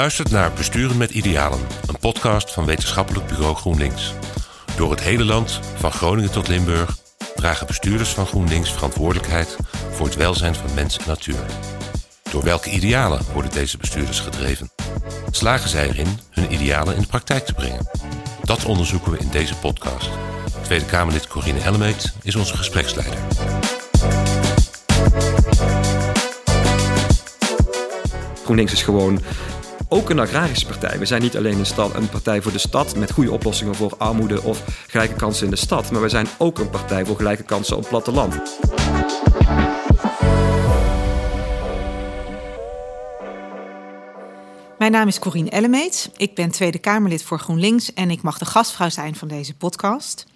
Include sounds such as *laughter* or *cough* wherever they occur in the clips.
luistert naar Besturen met Idealen, een podcast van Wetenschappelijk Bureau GroenLinks. Door het hele land, van Groningen tot Limburg, dragen bestuurders van GroenLinks verantwoordelijkheid voor het welzijn van mens en natuur. Door welke idealen worden deze bestuurders gedreven? Slagen zij erin hun idealen in de praktijk te brengen? Dat onderzoeken we in deze podcast. Tweede Kamerlid Corine Ellemeet is onze gespreksleider. GroenLinks is gewoon ook een agrarische partij. We zijn niet alleen een, stad, een partij voor de stad met goede oplossingen voor armoede of gelijke kansen in de stad, maar we zijn ook een partij voor gelijke kansen op het platteland. Mijn naam is Corine Ellemeet. Ik ben Tweede Kamerlid voor GroenLinks en ik mag de gastvrouw zijn van deze podcast.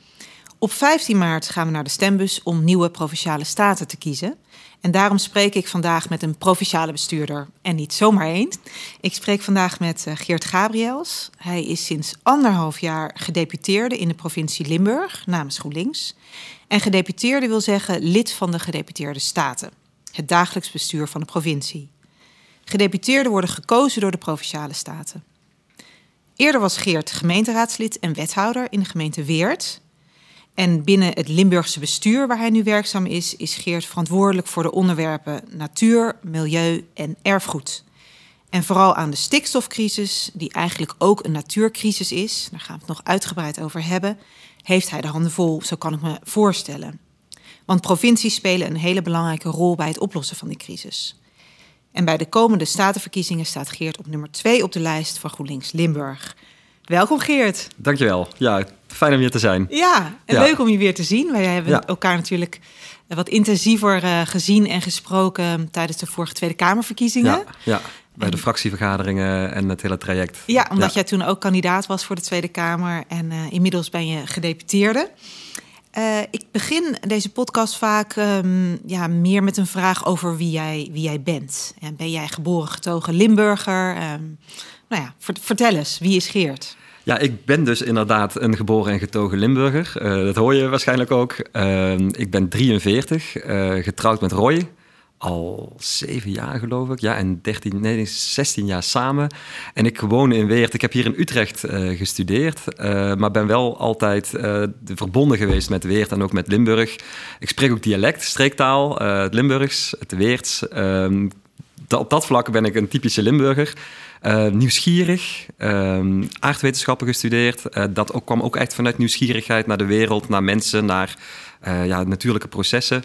Op 15 maart gaan we naar de stembus om nieuwe provinciale staten te kiezen. En daarom spreek ik vandaag met een provinciale bestuurder en niet zomaar één. Ik spreek vandaag met eh, Geert Gabriels. Hij is sinds anderhalf jaar gedeputeerde in de provincie Limburg namens GroenLinks. En gedeputeerde wil zeggen lid van de gedeputeerde staten, het dagelijks bestuur van de provincie. Gedeputeerden worden gekozen door de provinciale staten. Eerder was Geert gemeenteraadslid en wethouder in de gemeente Weert. En binnen het Limburgse bestuur waar hij nu werkzaam is, is Geert verantwoordelijk voor de onderwerpen natuur, milieu en erfgoed. En vooral aan de stikstofcrisis, die eigenlijk ook een natuurcrisis is, daar gaan we het nog uitgebreid over hebben, heeft hij de handen vol, zo kan ik me voorstellen. Want provincies spelen een hele belangrijke rol bij het oplossen van die crisis. En bij de komende statenverkiezingen staat Geert op nummer 2 op de lijst van GroenLinks Limburg. Welkom Geert. Dankjewel. Ja, fijn om hier te zijn. Ja, en leuk om je weer te zien. Wij hebben elkaar natuurlijk wat intensiever uh, gezien en gesproken tijdens de vorige Tweede Kamerverkiezingen. Ja, ja. bij de fractievergaderingen en het hele traject. Ja, omdat jij toen ook kandidaat was voor de Tweede Kamer en uh, inmiddels ben je gedeputeerde. Uh, ik begin deze podcast vaak um, ja, meer met een vraag over wie jij, wie jij bent. En ben jij geboren getogen Limburger? Um, nou ja, vertel eens, wie is Geert? Ja, ik ben dus inderdaad een geboren en getogen Limburger. Uh, dat hoor je waarschijnlijk ook. Uh, ik ben 43, uh, getrouwd met Roy. Al zeven jaar geloof ik. Ja, en 13, nee, 16 jaar samen. En ik woon in Weert. Ik heb hier in Utrecht gestudeerd. maar ben wel altijd verbonden geweest met Weert en ook met Limburg. Ik spreek ook dialect, streektaal. het Limburgs, het Weerts. Ehm, op dat vlak ben ik een typische Limburger. Uh, nieuwsgierig, uh, aardwetenschappen gestudeerd. Uh, dat ook, kwam ook echt vanuit nieuwsgierigheid naar de wereld, naar mensen, naar uh, ja, natuurlijke processen.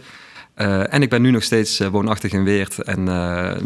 en ik ben nu nog steeds woonachtig in Weert en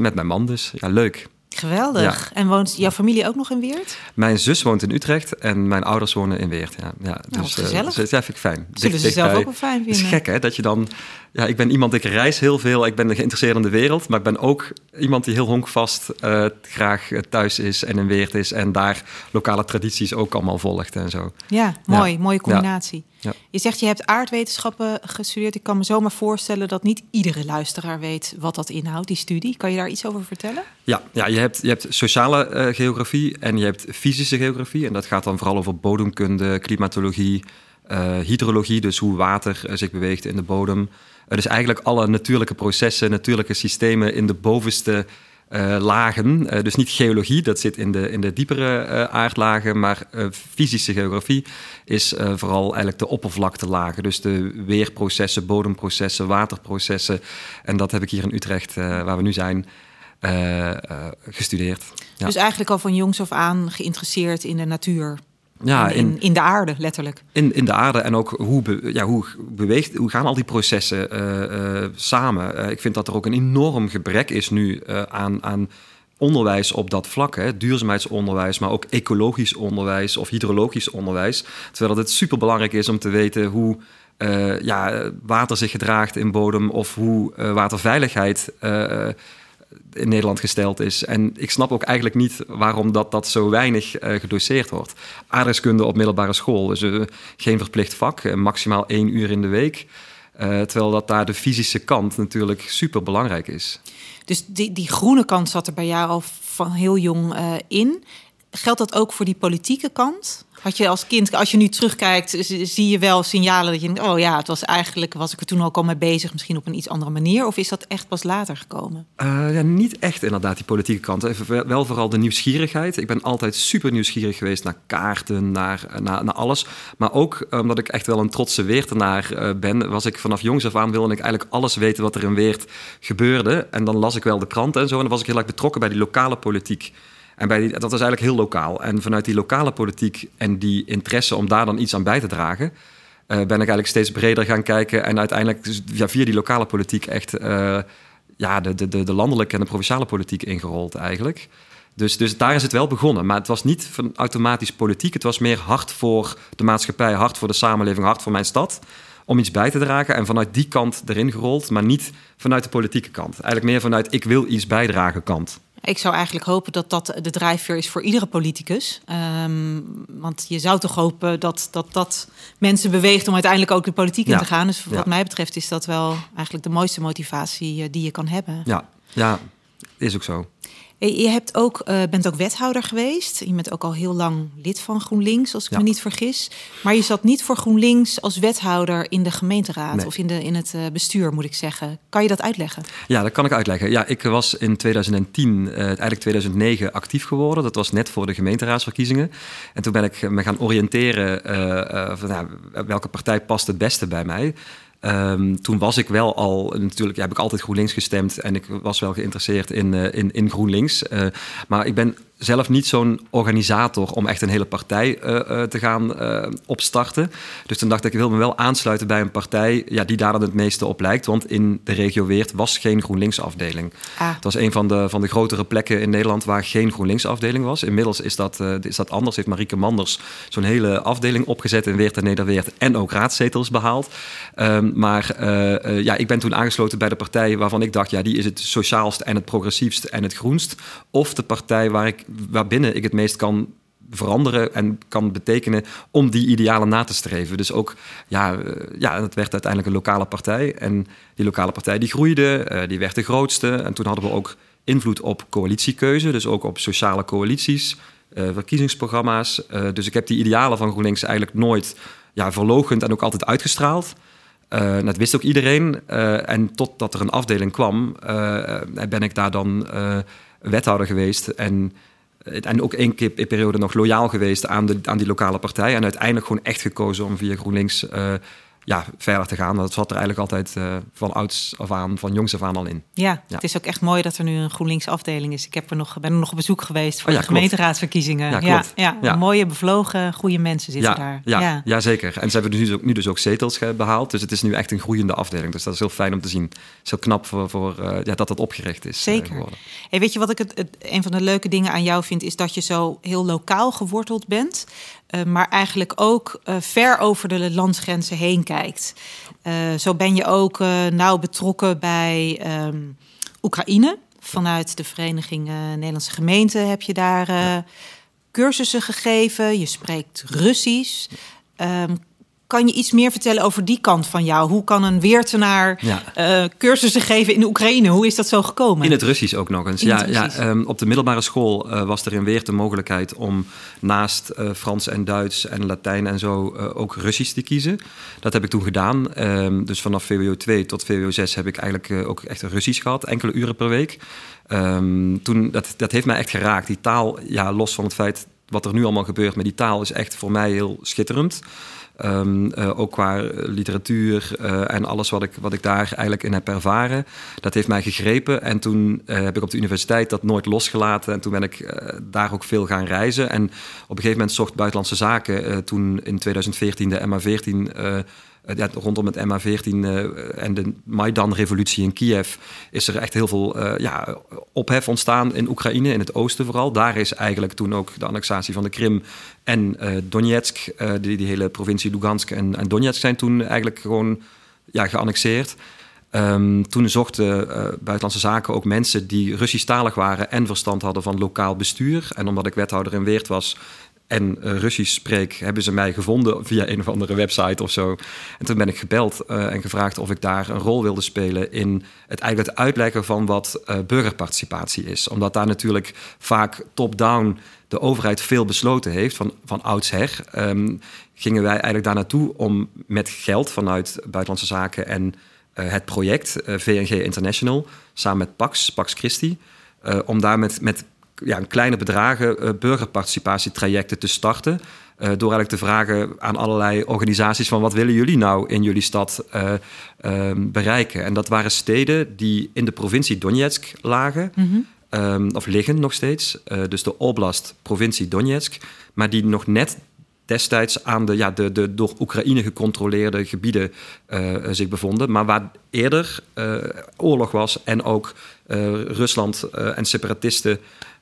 met mijn man dus. Ja, leuk. Geweldig. En woont jouw familie ook nog in Weert? Mijn zus woont in Utrecht en mijn ouders wonen in Weert. Ja, ja, nou, dus, gezellig. dus dat vind ik fijn. Zullen ze zelf ook wel fijn vinden? Het is gek hè, dat je dan ja, ik ben iemand, ik reis heel veel, ik ben geïnteresseerd in de wereld, maar ik ben ook iemand die heel honkvast uh, graag thuis is en in Weert is en daar lokale tradities ook allemaal volgt en zo. Ja, mooi, mooie combinatie. Ja. Je zegt je hebt aardwetenschappen gestudeerd. Ik kan me zomaar voorstellen dat niet iedere luisteraar weet wat dat inhoudt, die studie. Kan je daar iets over vertellen? Ja, ja je, hebt, je hebt sociale uh, geografie en je hebt fysische geografie. En dat gaat dan vooral over bodemkunde, klimatologie, uh, hydrologie, dus hoe water zich beweegt in de bodem. dus eigenlijk alle natuurlijke processen, natuurlijke systemen in de bovenste uh, lagen. Uh, dus niet geologie, dat zit in de, in de diepere uh, aardlagen, maar fysische geografie is vooral eigenlijk de oppervlaktelagen. Dus de weerprocessen, bodemprocessen, waterprocessen. En dat heb ik hier in Utrecht, waar we nu zijn, gestudeerd. Dus eigenlijk al van jongs af aan geïnteresseerd in de natuur. Ja, in, in, de aarde, letterlijk. In, in de aarde en ook hoe, ja, hoe, beweegt, hoe gaan al die processen uh, uh, samen? Uh, ik vind dat er ook een enorm gebrek is nu aan, aan onderwijs op dat vlak. Hè? Duurzaamheidsonderwijs, maar ook ecologisch onderwijs of hydrologisch onderwijs. Terwijl het super belangrijk is om te weten hoe ja, water zich gedraagt in bodem of hoe waterveiligheid in Nederland gesteld is. En ik snap ook eigenlijk niet waarom dat, dat zo weinig uh, gedoseerd wordt. Aardrijkskunde op middelbare school is uh, geen verplicht vak, uh, maximaal één uur in de week. terwijl dat daar de fysische kant natuurlijk super belangrijk is. Dus die, die groene kant zat er bij jou al van heel jong in. geldt dat ook voor die politieke kant? Had je als kind, als je nu terugkijkt, zie je wel signalen dat je denkt, oh ja, het was eigenlijk, was ik er toen ook al mee bezig, misschien op een iets andere manier? Of is dat echt pas later gekomen? Uh, ja, niet echt inderdaad, die politieke kant. Even, wel vooral de nieuwsgierigheid. Ik ben altijd super nieuwsgierig geweest naar kaarten, naar, naar, naar alles. Maar ook omdat ik echt wel een trotse Weertenaar ben, was ik vanaf jongs af aan wilde ik eigenlijk alles weten wat er in Weert gebeurde. En dan las ik wel de kranten en zo. En dan was ik heel erg betrokken bij die lokale politiek. En bij die, dat was eigenlijk heel lokaal. En vanuit die lokale politiek en die interesse om daar dan iets aan bij te dragen, uh, ben ik eigenlijk steeds breder gaan kijken. En uiteindelijk dus, ja, via die lokale politiek echt uh, ja, de, de, de landelijke en de provinciale politiek ingerold eigenlijk. Dus, dus daar is het wel begonnen. Maar het was niet van automatisch politiek. Het was meer hard voor de maatschappij, hard voor de samenleving, hard voor mijn stad. Om iets bij te dragen. En vanuit die kant erin gerold, maar niet vanuit de politieke kant. Eigenlijk meer vanuit ik wil iets bijdragen kant. Ik zou eigenlijk hopen dat dat de drijfveer is voor iedere politicus. Um, want je zou toch hopen dat, dat dat mensen beweegt om uiteindelijk ook de politiek in te gaan. Dus wat mij betreft is dat wel eigenlijk de mooiste motivatie eh, die je kan hebben. Ja, ja is ook zo. Je hebt ook, uh, bent ook wethouder geweest. Je bent ook al heel lang lid van GroenLinks, als ik me niet vergis. Maar je zat niet voor GroenLinks als wethouder in de gemeenteraad of in, de, in het uh, bestuur, moet ik zeggen. Kan je dat uitleggen? Ja, dat kan ik uitleggen. Ja, ik was in 2010, uh, eigenlijk 2009, actief geworden. Dat was net voor de gemeenteraadsverkiezingen. En toen ben ik me gaan oriënteren uh, van nou, welke partij past het beste bij mij. Um, toen was ik wel al, natuurlijk ja, heb ik altijd GroenLinks gestemd en ik was wel geïnteresseerd in, uh, in, in GroenLinks. Uh, maar ik ben zelf niet zo'n organisator om echt een hele partij uh, uh, te gaan uh, opstarten. Dus toen dacht ik, ik wil me wel aansluiten bij een partij ja, die daar dan het meeste op lijkt. Want in de regio Weert was geen GroenLinks-afdeling. Ah. Het was een van de, van de grotere plekken in Nederland waar geen GroenLinks-afdeling was. Inmiddels is dat, is dat anders. Heeft Marieke Manders zo'n hele afdeling opgezet in Weert en Nederweert. En ook raadzetels behaald. Um, maar ja, ik ben toen aangesloten bij de partij waarvan ik dacht, ja, die is het sociaalst en het progressiefst en het groenst. Of de partij waar ik waarbinnen ik het meest kan veranderen en kan betekenen om die idealen na te streven. Dus ook, ja, uh, ja het werd uiteindelijk een lokale partij. En die lokale partij die groeide, uh, die werd de grootste. En toen hadden we ook invloed op coalitiekeuze, dus ook op sociale coalities, uh, verkiezingsprogramma's. dus ik heb die idealen van GroenLinks eigenlijk nooit ja, verlogend en ook altijd uitgestraald. dat wist ook iedereen. en totdat er een afdeling kwam, ben ik daar dan wethouder geweest. En en ook één keer in periode nog loyaal geweest aan, de, aan die lokale partij. En uiteindelijk gewoon echt gekozen om via GroenLinks uh, ja, verder te gaan. Dat zat er eigenlijk altijd uh, van ouds af aan, van jongs af aan al in. Ja, ja, het is ook echt mooi dat er nu een GroenLinks afdeling is. Ik heb er nog, ben er nog op bezoek geweest voor oh, ja, de gemeenteraadsverkiezingen. Ja, ja, ja, ja, mooie, bevlogen, goede mensen zitten daar. Ja, ja. zeker. En ze hebben dus nu, ook, nu dus ook zetels behaald. Dus het is nu echt een groeiende afdeling. Dus dat is heel fijn om te zien. Het is heel knap voor, voor uh, ja, dat dat opgericht is. Zeker. Uh. Hey, weet je wat ik het, het, een van de leuke dingen aan jou vind, is dat je zo heel lokaal geworteld bent. Uh, maar eigenlijk ook uh, ver over de landsgrenzen heen kijkt. Uh, zo ben je ook nauw betrokken bij um, Oekraïne. Vanuit de Vereniging Nederlandse Gemeenten heb je daar cursussen gegeven. Je spreekt Russisch. Um, kan je iets meer vertellen over die kant van jou? Hoe kan een Weertenaar ja. uh, cursussen geven in Oekraïne? Hoe is dat zo gekomen? In het Russisch ook nog eens. ja, ja um, op de middelbare school uh, was er in Weert de mogelijkheid om naast uh, Frans en Duits en Latijn en zo ook Russisch te kiezen. Dat heb ik toen gedaan. Um, dus vanaf VWO 2 tot VWO 6 heb ik eigenlijk ook echt Russisch gehad, enkele uren per week. Um, toen, dat, dat heeft mij echt geraakt. Die taal, ja, los van het feit wat er nu allemaal gebeurt, maar die taal is echt voor mij heel schitterend. Um, uh, ook qua literatuur uh, en alles wat ik, wat ik daar eigenlijk in heb ervaren. Dat heeft mij gegrepen. En toen uh, heb ik op de universiteit dat nooit losgelaten. En toen ben ik daar ook veel gaan reizen. En op een gegeven moment zocht Buitenlandse Zaken toen in 2014 de MA14 uh, ja, rondom het MH17 uh, en de Maidan-revolutie in Kiev is er echt heel veel uh, ja, ophef ontstaan in Oekraïne, in het oosten vooral. Daar is eigenlijk toen ook de annexatie van de Krim en Donetsk, die, die hele provincie Lugansk en, en Donetsk zijn toen eigenlijk gewoon ja, geannexeerd. Um, toen zochten Buitenlandse Zaken ook mensen die Russisch-talig waren en verstand hadden van lokaal bestuur. En omdat ik wethouder in Weert was, en Russisch spreek, hebben ze mij gevonden via een of andere website of zo. En toen ben ik gebeld en gevraagd of ik daar een rol wilde spelen in het eigenlijk het uitleggen van wat burgerparticipatie is. Omdat daar natuurlijk vaak top-down de overheid veel besloten heeft van, van oudsher, um, gingen wij eigenlijk daar naartoe om met geld vanuit Buitenlandse Zaken en het project eh, VNG International, samen met Pax, Pax Christi, om daar met, met ja, kleine bedragen burgerparticipatietrajecten te starten. door eigenlijk te vragen aan allerlei organisaties van wat willen jullie nou in jullie stad ehm, bereiken. En dat waren steden die in de provincie Donetsk lagen. Mm -hmm. um, of liggen nog steeds. dus de Oblast, provincie Donetsk. Maar die nog net destijds aan de, ja, de, de door Oekraïne gecontroleerde gebieden zich bevonden. Maar waar eerder oorlog was en ook Rusland en separatisten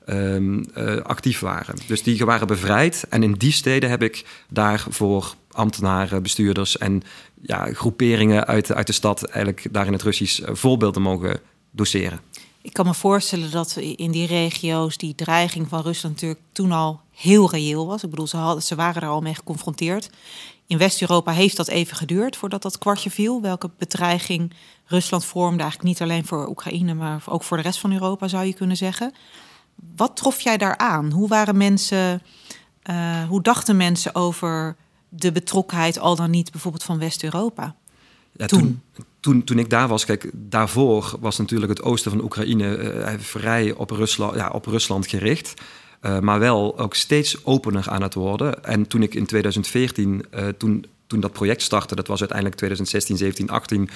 um, actief waren. Dus die waren bevrijd. En in die steden heb ik daarvoor ambtenaren, bestuurders en ja, groeperingen uit, uit de stad eigenlijk daar in het Russisch voorbeelden mogen doseren. Ik kan me voorstellen dat in die regio's die dreiging van Rusland natuurlijk toen al heel reëel was. Ik bedoel, ze, hadden, ze waren er al mee geconfronteerd. In West-Europa heeft dat even geduurd voordat dat kwartje viel. Welke bedreiging Rusland vormde, eigenlijk niet alleen voor Oekraïne, maar ook voor de rest van Europa, zou je kunnen zeggen. Wat trof jij daar aan? Hoe waren mensen, uh, hoe dachten mensen over de betrokkenheid al dan niet bijvoorbeeld van West-Europa? Ja, toen. toen. Toen, ik daar was, kijk, daarvoor was natuurlijk het oosten van Oekraïne uh, vrij op Rusland, ja, op Rusland gericht. Uh, maar wel ook steeds opener aan het worden. En toen ik in 2014, uh, toen toen dat project startte, dat was uiteindelijk 2016, 17, 18,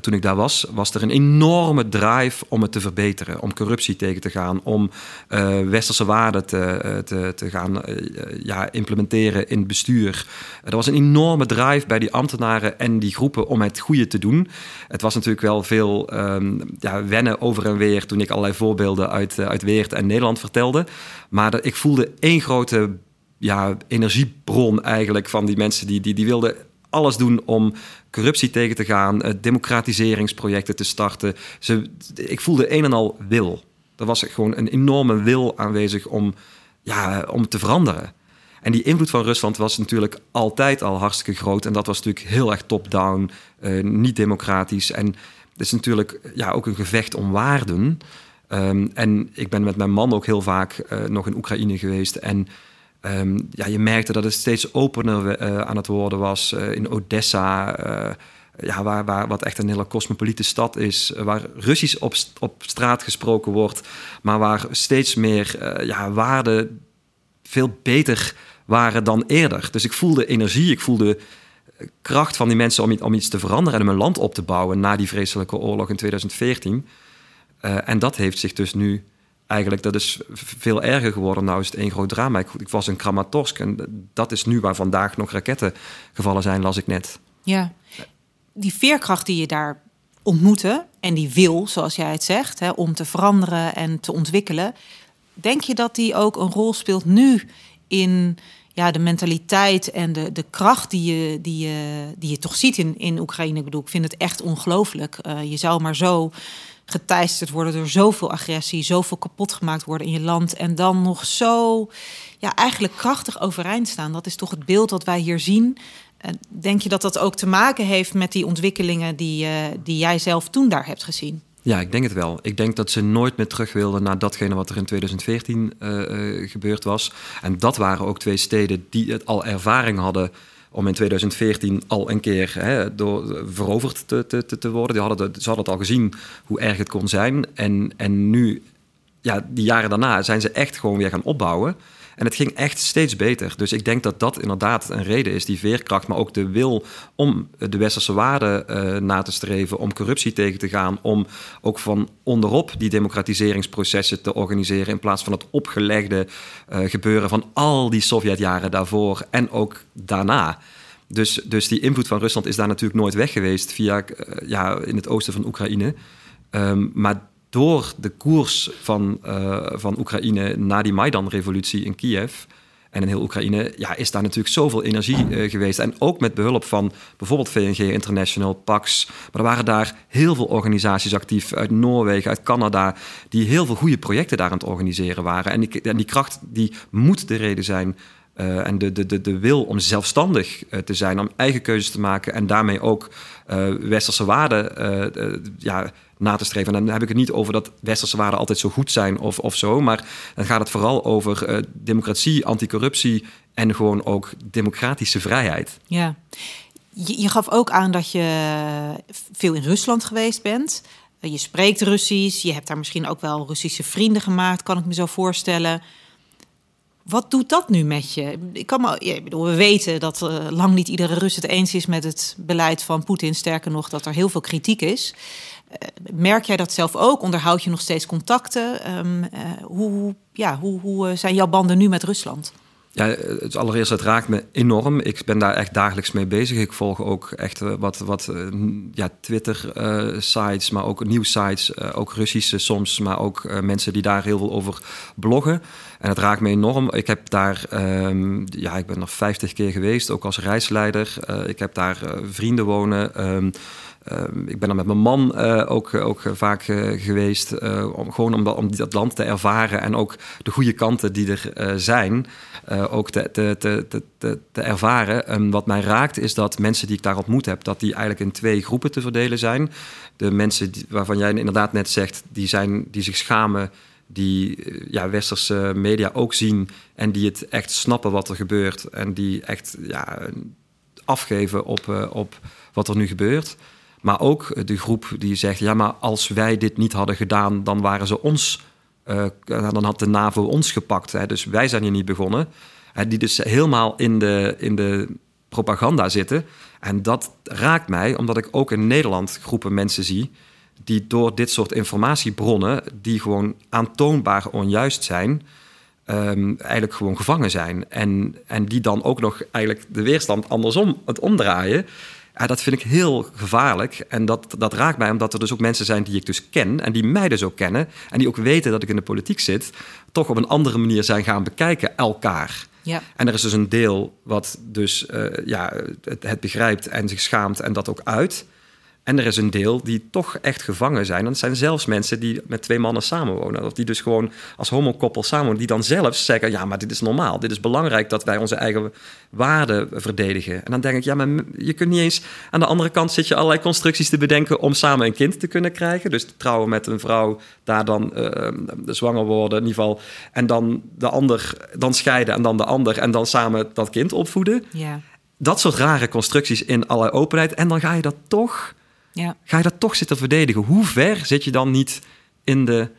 toen ik daar was, was er een enorme drive om het te verbeteren, om corruptie tegen te gaan, om uh, westerse waarden te, uh, te, te gaan uh, ja, implementeren in het bestuur. er was een enorme drive bij die ambtenaren en die groepen om het goede te doen. Het was natuurlijk wel veel um, ja, wennen over en weer toen ik allerlei voorbeelden uit, uit Weert en Nederland vertelde. Maar ik voelde één grote ja, energiebron eigenlijk van die mensen die, die, die wilden alles doen om corruptie tegen te gaan, uh, democratiseringsprojecten te starten. Ze, ik voelde een en al wil. Er was gewoon een enorme wil aanwezig om, ja, om te veranderen. En die invloed van Rusland was natuurlijk altijd al hartstikke groot. En dat was natuurlijk heel erg top-down, uh, niet democratisch. En het is natuurlijk ja, ook een gevecht om waarden. Um, en ik ben met mijn man ook heel vaak uh, nog in Oekraïne geweest. En Um, ja, je merkte dat het steeds opener uh, aan het worden was. Uh, in Odessa, uh, ja, waar, waar, wat echt een hele cosmopolite stad is. waar Russisch op, op straat gesproken wordt. Maar waar steeds meer ja, waarden veel beter waren dan eerder. Dus ik voelde energie, ik voelde kracht van die mensen om, om iets te veranderen... en om een land op te bouwen na die vreselijke oorlog in 2014. en dat heeft zich dus nu eigenlijk, dat is veel erger geworden. Nou is het één groot drama. Ik, ik, was in Kramatorsk en dat is nu waar vandaag nog raketten gevallen zijn, las ik net. Ja, die veerkracht die je daar ontmoette en die wil, zoals jij het zegt, hè, om te veranderen en te ontwikkelen. Denk je dat die ook een rol speelt nu in ja, de mentaliteit en de, de kracht die je, die, je, die je toch ziet in, in Oekraïne? Ik bedoel, ik vind het echt ongelooflijk. Uh, je zou maar zo geteisterd worden door zoveel agressie, zoveel kapot gemaakt worden in je land en dan nog zo ja, eigenlijk krachtig overeind staan. Dat is toch het beeld dat wij hier zien. Denk je dat dat ook te maken heeft met die ontwikkelingen die, uh, die jij zelf toen daar hebt gezien? Ja, ik denk het wel. Ik denk dat ze nooit meer terug wilden naar datgene wat er in 2014 uh, uh, gebeurd was. En dat waren ook twee steden die het al ervaring hadden om in 2014 al een keer hè, door, veroverd te, te, te worden. Die hadden ze hadden het al gezien hoe erg het kon zijn. En, en nu, ja, die jaren daarna, zijn ze echt gewoon weer gaan opbouwen. En het ging echt steeds beter. Dus ik denk dat dat inderdaad een reden is, die veerkracht, maar ook de wil om de westerse waarden uh, na te streven, om corruptie tegen te gaan, om ook van onderop die democratiseringsprocessen te organiseren in plaats van het opgelegde uh, gebeuren van al die Sovjetjaren daarvoor en ook daarna. Dus, dus die invloed van Rusland is daar natuurlijk nooit weg geweest via uh, ja, in het oosten van Oekraïne. Um, maar door de koers van, uh, van Oekraïne na die Maidan-revolutie in Kiev en in heel Oekraïne, ja, is daar natuurlijk zoveel energie uh, geweest. En ook met behulp van bijvoorbeeld VNG International, PAX. Maar er waren daar heel veel organisaties actief uit Noorwegen, uit Canada, die heel veel goede projecten daar aan het organiseren waren. En die, die kracht die moet de reden zijn uh, en de, de, de, de wil om zelfstandig te zijn, om eigen keuzes te maken en daarmee ook westerse waarden ja, na te streven. En dan heb ik het niet over dat westerse waarden altijd zo goed zijn of, of zo, maar dan gaat het vooral over democratie, anticorruptie en gewoon ook democratische vrijheid. Ja, je, je gaf ook aan dat je veel in Rusland geweest bent. Je spreekt Russisch, je hebt daar misschien ook wel Russische vrienden gemaakt, kan ik me zo voorstellen. Wat doet dat nu met je? Ik kan maar, bedoel, we weten dat uh, lang niet iedere Rus het eens is met het beleid van Poetin. Sterker nog, dat er heel veel kritiek is. Uh, merk jij dat zelf ook? Onderhoud je nog steeds contacten? Um, uh, hoe, ja, hoe, hoe zijn jouw banden nu met Rusland? Ja, het allereerst, het raakt me enorm. Ik ben daar echt dagelijks mee bezig. Ik volg ook echt wat, wat ja, Twitter-sites, maar ook nieuwsites, ook Russische soms, maar ook mensen die daar heel veel over bloggen. En het raakt me enorm. Ik heb daar, um, ja, ik ben nog 50 keer geweest, ook als reisleider. Uh, ik heb daar uh, vrienden wonen. Uh, ik ben er met mijn man uh, ook, ook vaak uh, geweest. om, gewoon om dat, om land te ervaren en ook de goede kanten die er zijn, ook te, te, te, te, te ervaren. Um, wat mij raakt is dat mensen die ik daar ontmoet heb, dat die eigenlijk in twee groepen te verdelen zijn. De mensen waarvan jij inderdaad net zegt, die, zijn, die zich schamen die eh, ja, westerse media ook zien en die het echt snappen wat er gebeurt en die echt ja, afgeven op, op wat er nu gebeurt. Maar ook de groep die zegt: ja, maar als wij dit niet hadden gedaan, dan waren ze ons, uh, dan had de NAVO ons gepakt. Hè, dus wij zijn hier niet begonnen. Hè, die dus helemaal in de, in de propaganda zitten. En dat raakt mij, omdat ik ook in Nederland groepen mensen zie die door dit soort informatiebronnen, die gewoon aantoonbaar onjuist zijn, um, eigenlijk gewoon gevangen zijn. En, en die dan ook nog eigenlijk de weerstand andersom het omdraaien. Ja, dat vind ik heel gevaarlijk. En dat, dat raakt mij omdat er dus ook mensen zijn die ik dus ken en die mij dus ook kennen en die ook weten dat ik in de politiek zit, toch op een andere manier zijn gaan bekijken elkaar. Ja. En er is dus een deel wat dus uh, ja, het, het begrijpt en zich schaamt en dat ook uit. En er is een deel die toch echt gevangen zijn. En dat zijn zelfs mensen die met twee mannen samenwonen. Of die dus gewoon als homokoppel samenwonen. Die dan zelfs zeggen, ja, maar dit is normaal. Dit is belangrijk dat wij onze eigen waarden verdedigen. En dan denk ik, ja, maar je kunt niet eens... Aan de andere kant zit je allerlei constructies te bedenken... om samen een kind te kunnen krijgen. Dus trouwen met een vrouw, daar dan uh, zwanger worden in ieder geval. En dan de ander, dan scheiden en dan de ander. En dan samen dat kind opvoeden. Ja. Dat soort rare constructies in allerlei openheid. En dan ga je dat toch ja. Ga je dat toch zitten verdedigen? Hoe ver zit je dan niet in de,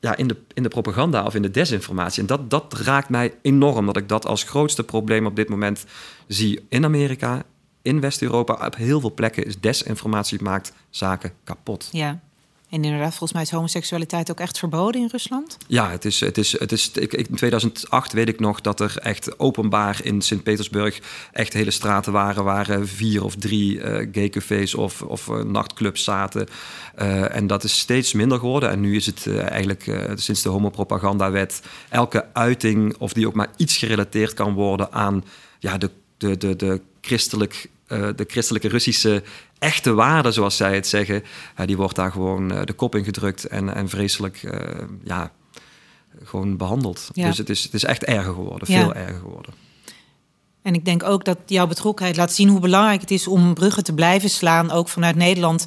ja, in de, in de propaganda of in de desinformatie? En dat, dat raakt mij enorm, dat ik dat als grootste probleem op dit moment zie in Amerika, in West-Europa. Op heel veel plekken is desinformatie maakt zaken kapot. Ja. En inderdaad, volgens mij is homoseksualiteit ook echt verboden in Rusland? Ja, het is, het is, het is, ik, in 2008 weet ik nog dat er echt openbaar in Sint-Petersburg echt hele straten waren waar vier of drie uh, gay cafés of, of uh, nachtclubs zaten. En dat is steeds minder geworden. En nu is het eigenlijk sinds de homopropagandawet elke uiting of die ook maar iets gerelateerd kan worden aan ja, de, de, de, de christelijk de christelijke Russische echte waarde, zoals zij het zeggen, die wordt daar gewoon uh, de kop in gedrukt en, en vreselijk ja, gewoon behandeld. Ja. Dus het is, het is echt erger geworden, veel erger geworden. En ik denk ook dat jouw betrokkenheid laat zien hoe belangrijk het is om bruggen te blijven slaan, ook vanuit Nederland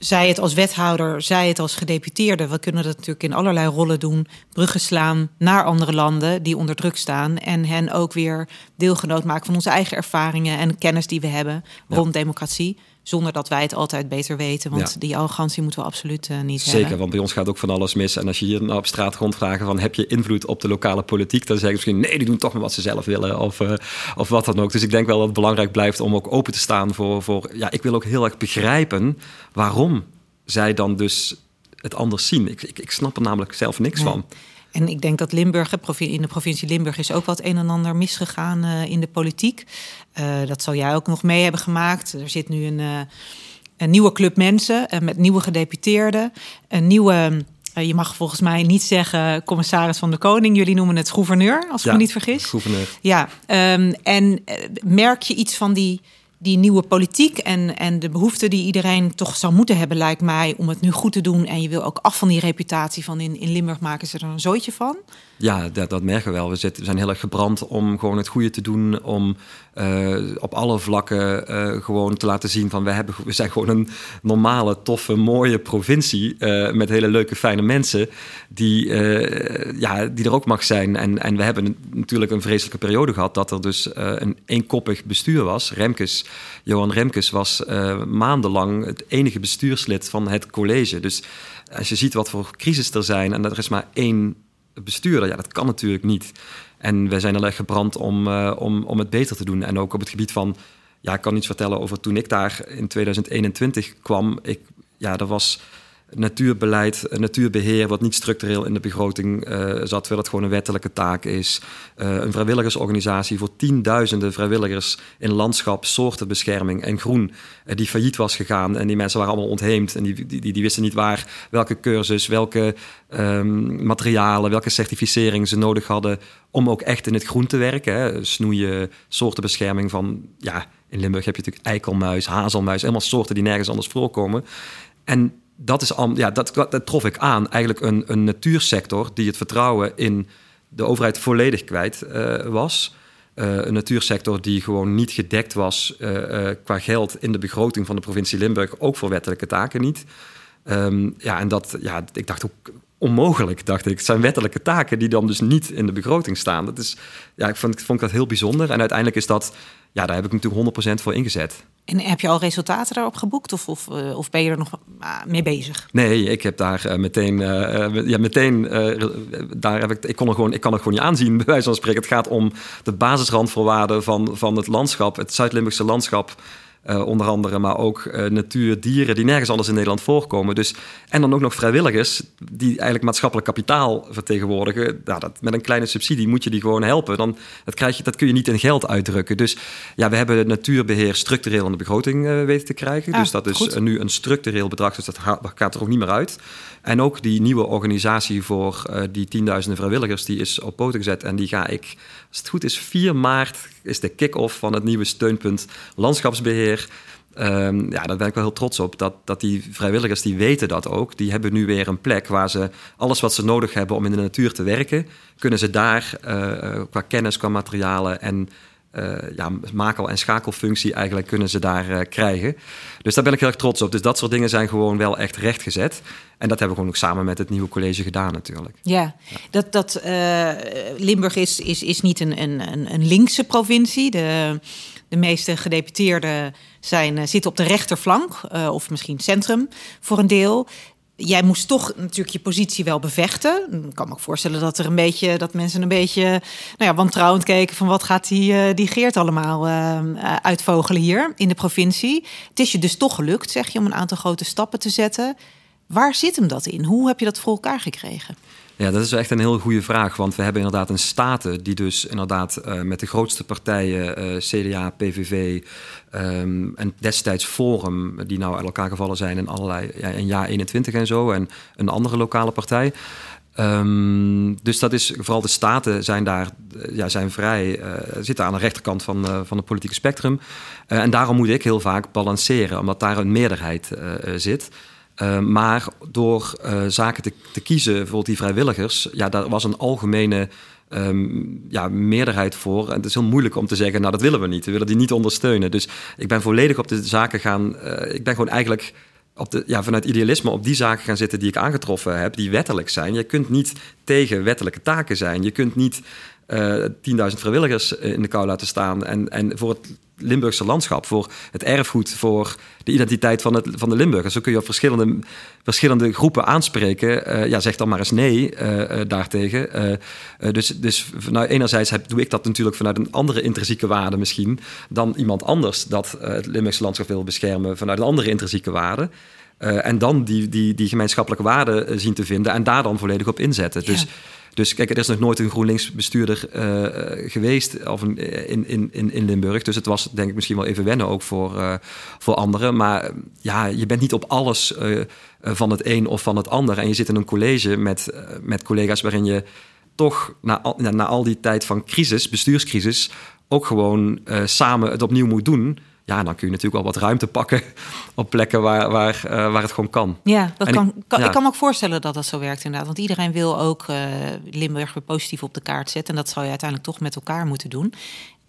zij het als wethouder, zij het als gedeputeerde. We kunnen dat natuurlijk in allerlei rollen doen. Bruggen slaan naar andere landen die onder druk staan. En hen ook weer deelgenoot maken van onze eigen ervaringen en kennis die we hebben rond democratie. Zonder dat wij het altijd beter weten. Want die arrogantie moeten we absoluut uh, niet Zeker, hebben. want bij ons gaat ook van alles mis. En als je hier nou op straat rondvragen van heb je invloed op de lokale politiek, dan zeggen ze misschien nee, die doen toch maar wat ze zelf willen. Of, uh, of wat dan ook. Dus ik denk wel dat het belangrijk blijft om ook open te staan voor. voor ja, ik wil ook heel erg begrijpen waarom zij dan dus het anders zien. Ik, ik, ik snap er namelijk zelf niks van. En ik denk dat Limburg, in de provincie Limburg, is ook wat een en ander misgegaan uh, in de politiek. Uh, dat zal jij ook nog mee hebben gemaakt. Er zit nu een, uh, een nieuwe club mensen met nieuwe gedeputeerden. Een nieuwe, je mag volgens mij niet zeggen commissaris van de Koning. Jullie noemen het gouverneur, als ik me niet vergis. Gouverneur. Ja, um, en merk je iets van die die nieuwe politiek en, en de behoefte die iedereen toch zou moeten hebben, lijkt mij, om het nu goed te doen. En je wil ook af van die reputatie van in, in Limburg maken ze er een zooitje van. Ja, dat, dat merken we wel. We, zitten, zijn heel erg gebrand om gewoon het goede te doen. Om uh, op alle vlakken uh, gewoon te laten zien van we, hebben, we zijn gewoon een normale, toffe, mooie provincie. Uh, met hele leuke, fijne mensen. Die, ja, die er ook mag zijn. En, en we hebben natuurlijk een vreselijke periode gehad dat er dus een eenkoppig bestuur was. Remkes, Johan Remkes was maandenlang het enige bestuurslid van het college. Dus als je ziet wat voor crisis er zijn en er is maar één bestuurder, ja, dat kan natuurlijk niet. En wij zijn heel erg gebrand om, uh, om, om het beter te doen. En ook op het gebied van, ja, ik kan iets vertellen over toen ik daar in 2021 kwam. Ik, ja, er was natuurbeleid, natuurbeheer, wat niet structureel in de begroting uh, zat, terwijl het gewoon een wettelijke taak is. Uh, een vrijwilligersorganisatie voor tienduizenden vrijwilligers in landschap, soortenbescherming en groen, die failliet was gegaan. En die mensen waren allemaal ontheemd en die, die, die wisten niet waar, welke cursus, welke um, materialen, welke certificering ze nodig hadden om ook echt in het groen te werken. Hè. Snoeien, soortenbescherming van, ja, in Limburg heb je natuurlijk eikelmuis, hazelmuis, helemaal soorten die nergens anders voorkomen. En dat, is ja, dat, trof ik aan. Eigenlijk een, een natuursector die het vertrouwen in de overheid volledig kwijt uh, was. Uh, een natuursector die gewoon niet gedekt was uh, qua geld in de begroting van de provincie Limburg, ook voor wettelijke taken niet. Um, ja, en dat, ja, ik dacht ook onmogelijk, dacht ik. Het zijn wettelijke taken die dan dus niet in de begroting staan. Dat is, ja, ik vond, ik vond dat heel bijzonder. En uiteindelijk is dat, ja, daar heb ik natuurlijk 100% voor ingezet. En heb je al resultaten daarop geboekt of, of, eh, of ben je er nog ah, mee bezig? Nee, ik heb daar uh, meteen, uh, ja, meteen daar heb ik, ik, kon er gewoon, ik kan het gewoon niet aanzien, *laughs* bij wijze van spreken. Het gaat om de basisrandvoorwaarden van, van het landschap, het Zuid-Limburgse landschap. Uh, onder andere, maar ook uh, natuur, dieren die nergens anders in Nederland voorkomen. Dus, en dan ook nog vrijwilligers die eigenlijk maatschappelijk kapitaal vertegenwoordigen. Nou, dat, met een kleine subsidie moet je die gewoon helpen. Dan, dat, krijg je, dat kun je niet in geld uitdrukken. Dus ja, we hebben het natuurbeheer structureel in de begroting uh, weten te krijgen. Ah, dus dat is nu een structureel bedrag, dus dat gaat er ook niet meer uit. En ook die nieuwe organisatie voor uh, die tienduizenden vrijwilligers, die is op poten gezet. En die ga ik, als het goed is, 4 maart is de kick-off van het nieuwe steunpunt landschapsbeheer. Um, ja, daar ben ik wel heel trots op. Dat, dat die vrijwilligers, die weten dat ook. Die hebben nu weer een plek waar ze alles wat ze nodig hebben om in de natuur te werken, kunnen ze daar uh, qua kennis, qua materialen en uh, ja, makel- en schakelfunctie eigenlijk kunnen ze daar uh, krijgen. Dus daar ben ik heel erg trots op. Dus dat soort dingen zijn gewoon wel echt rechtgezet. En dat hebben we gewoon ook samen met het nieuwe college gedaan natuurlijk. Ja, dat, dat uh, Limburg is, is, is niet een, een, een linkse provincie. De, de meeste gedeputeerden zijn, zitten op de rechterflank, of misschien centrum voor een deel jij moest toch natuurlijk je positie wel bevechten. Ik kan me voorstellen dat er een beetje dat mensen een beetje nou ja, wantrouwend keken van wat gaat die, uh, die Geert allemaal uh, uitvogelen hier in de provincie. Het is je dus toch gelukt, zeg je, om een aantal grote stappen te zetten. Waar zit hem dat in? Hoe heb je dat voor elkaar gekregen? Ja, dat is echt een heel goede vraag. Want we hebben inderdaad een staten die dus inderdaad uh, met de grootste partijen, uh, CDA, PVV en destijds Forum, die nou uit elkaar gevallen zijn in allerlei, ja, in jaar 21 en zo, en een andere lokale partij. Um, dus dat is vooral de staten zijn daar ja, zijn vrij, zitten aan de rechterkant van, van het politieke spectrum. En daarom moet ik heel vaak balanceren, omdat daar een meerderheid zit. Uh, maar door uh, zaken te, te, kiezen, bijvoorbeeld die vrijwilligers, ja, daar was een algemene um, ja, meerderheid voor. En het is heel moeilijk om te zeggen, nou dat willen we niet. We willen die niet ondersteunen. Dus ik ben volledig op de zaken gaan. Uh, ik ben gewoon eigenlijk op de, ja, vanuit idealisme op die zaken gaan zitten die ik aangetroffen heb, die wettelijk zijn. Je kunt niet tegen wettelijke taken zijn. Je kunt niet uh, 10.000 vrijwilligers in de kou laten staan en, en voor het Limburgse landschap, voor het erfgoed, voor de identiteit van, het, van de Limburgers. Zo kun je op verschillende, verschillende groepen aanspreken. Uh, ja, zeg dan maar eens nee uh, uh, daartegen. dus dus nou, enerzijds heb, doe ik dat natuurlijk vanuit een andere intrinsieke waarde misschien dan iemand anders dat het Limburgse landschap wil beschermen vanuit een andere intrinsieke waarde. en dan die, die, die gemeenschappelijke waarde zien te vinden en daar dan volledig op inzetten. Dus dus kijk, er is nog nooit een GroenLinks bestuurder uh, geweest of in, in, in Limburg. Dus het was denk ik misschien wel even wennen ook voor, uh, voor anderen. Maar ja, je bent niet op alles van het een of van het ander. En je zit in een college met, met collega's waarin je toch na, al, na al die tijd van crisis, bestuurscrisis, ook gewoon samen het opnieuw moet doen ja, dan kun je natuurlijk wel wat ruimte pakken *laughs* op plekken waar, waar, uh, waar het gewoon kan. Ja, dat kan, ik, kan, ik kan me ook voorstellen dat dat zo werkt inderdaad. Want iedereen wil ook uh, Limburg weer positief op de kaart zetten. En dat zou je uiteindelijk toch met elkaar moeten doen.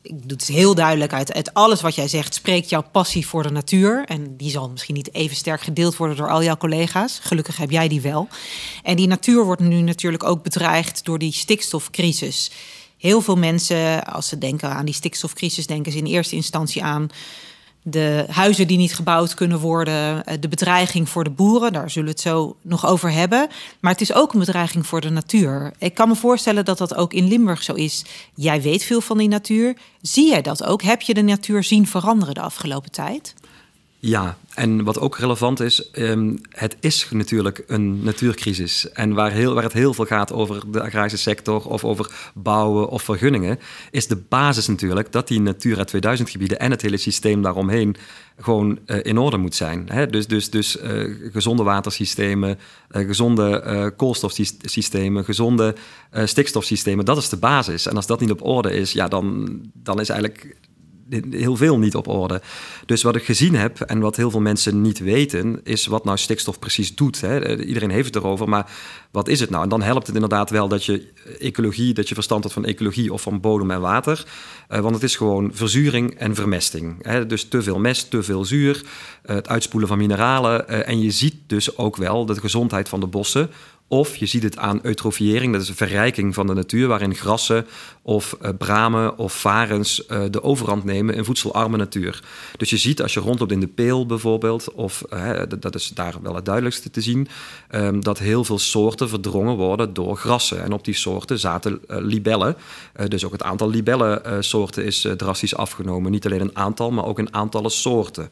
Ik doe het heel duidelijk uit, uit alles wat jij zegt, spreekt jouw passie voor de natuur. En die zal misschien niet even sterk gedeeld worden door al jouw collega's. Gelukkig heb jij die wel. En die natuur wordt nu natuurlijk ook bedreigd door die stikstofcrisis. Heel veel mensen, als ze denken aan die stikstofcrisis, denken ze in eerste instantie aan de huizen die niet gebouwd kunnen worden, eh, de bedreiging voor de boeren, daar zullen we het zo nog over hebben. Maar het is ook een bedreiging voor de natuur. Ik kan me voorstellen dat dat ook in Limburg zo is. Jij weet veel van die natuur. Zie jij dat ook? Heb je de natuur zien veranderen de afgelopen tijd? Ja, en wat ook relevant is, um, het is natuurlijk een natuurcrisis. En waar, heel, waar het heel veel gaat over de agrarische sector of over bouwen of vergunningen, is de basis natuurlijk dat die Natura 2000 gebieden en het hele systeem daaromheen gewoon uh, in orde moet zijn. Dus, dus, dus uh, gezonde watersystemen, uh, gezonde koolstofsystemen, gezonde stikstofsystemen, dat is de basis. En als dat niet op orde is, ja, dan, dan is eigenlijk heel veel niet op orde. Dus wat ik gezien heb en wat heel veel mensen niet weten, is wat nou stikstof precies doet. Hè. Eh, iedereen heeft het erover, maar wat is het nou? En dan helpt het inderdaad wel dat je ecologie, dat je verstand hebt van ecologie of van bodem en water. Uh, want het is gewoon verzuring en vermesting. Hè. Dus te veel mest, te veel zuur, uh, het uitspoelen van mineralen. Uh, en je ziet dus ook wel de gezondheid van de bossen of je ziet het aan eutrofiëring, dat is een verrijking van de natuur, waarin grassen of uh, bramen of varens uh, de overhand nemen in voedselarme natuur. Dus je ziet als je rondloopt in de peel bijvoorbeeld, of uh, dat is daar wel het duidelijkste te zien, um, dat heel veel soorten verdrongen worden door grassen. En op die soorten zaten libellen. dus ook het aantal libellensoorten is drastisch afgenomen. Niet alleen een aantal, maar ook in aantallen soorten.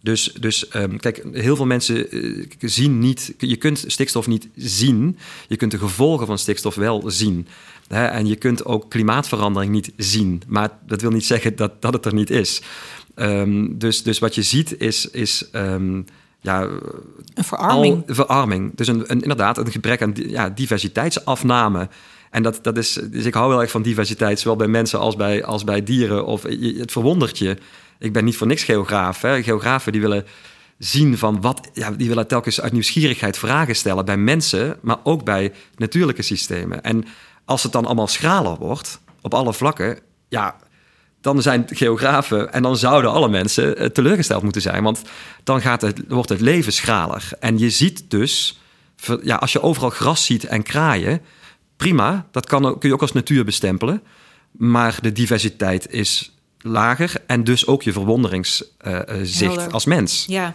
Dus, dus um, kijk, heel veel mensen uh, zien niet, je kunt stikstof niet zien. Je kunt de gevolgen van stikstof wel zien. Hè? En je kunt ook klimaatverandering niet zien. Maar dat wil niet zeggen dat, dat het er niet is. Um, dus, dus wat je ziet is. is um, ja, een verarming. Al, verarming. Dus een, een, inderdaad een gebrek aan ja, diversiteitsafname. En dat, dat is, dus ik hou heel erg van diversiteit, zowel bij mensen als bij, als bij dieren. Of het verwondert je ik ben niet voor niks geograaf. Hè. Geografen die willen zien van wat, ja, die willen telkens uit nieuwsgierigheid vragen stellen bij mensen, maar ook bij natuurlijke systemen. En als het dan allemaal schraler wordt, op alle vlakken, ja, dan zijn geografen en dan zouden alle mensen eh, teleurgesteld moeten zijn. Want dan gaat het, wordt het leven schraler. En je ziet dus, ja, als je overal gras ziet en kraaien, prima, dat kan, kun je ook als natuur bestempelen. Maar de diversiteit is lager en dus ook je verwonderingszicht als mens. Ja,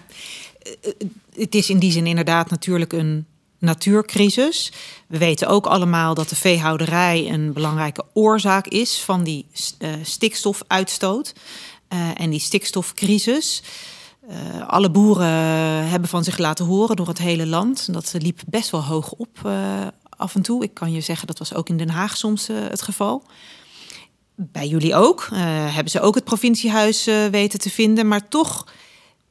het is in die zin inderdaad natuurlijk een natuurcrisis. We weten ook allemaal dat de veehouderij een belangrijke oorzaak is van die uh, stikstofuitstoot uh, en die stikstofcrisis. Uh, alle boeren hebben van zich laten horen door het hele land. Dat liep best wel hoog op af en toe. Ik kan je zeggen, dat was ook in Den Haag soms het geval bij jullie ook. Uh, hebben ze ook het provinciehuis uh, weten te vinden. Maar toch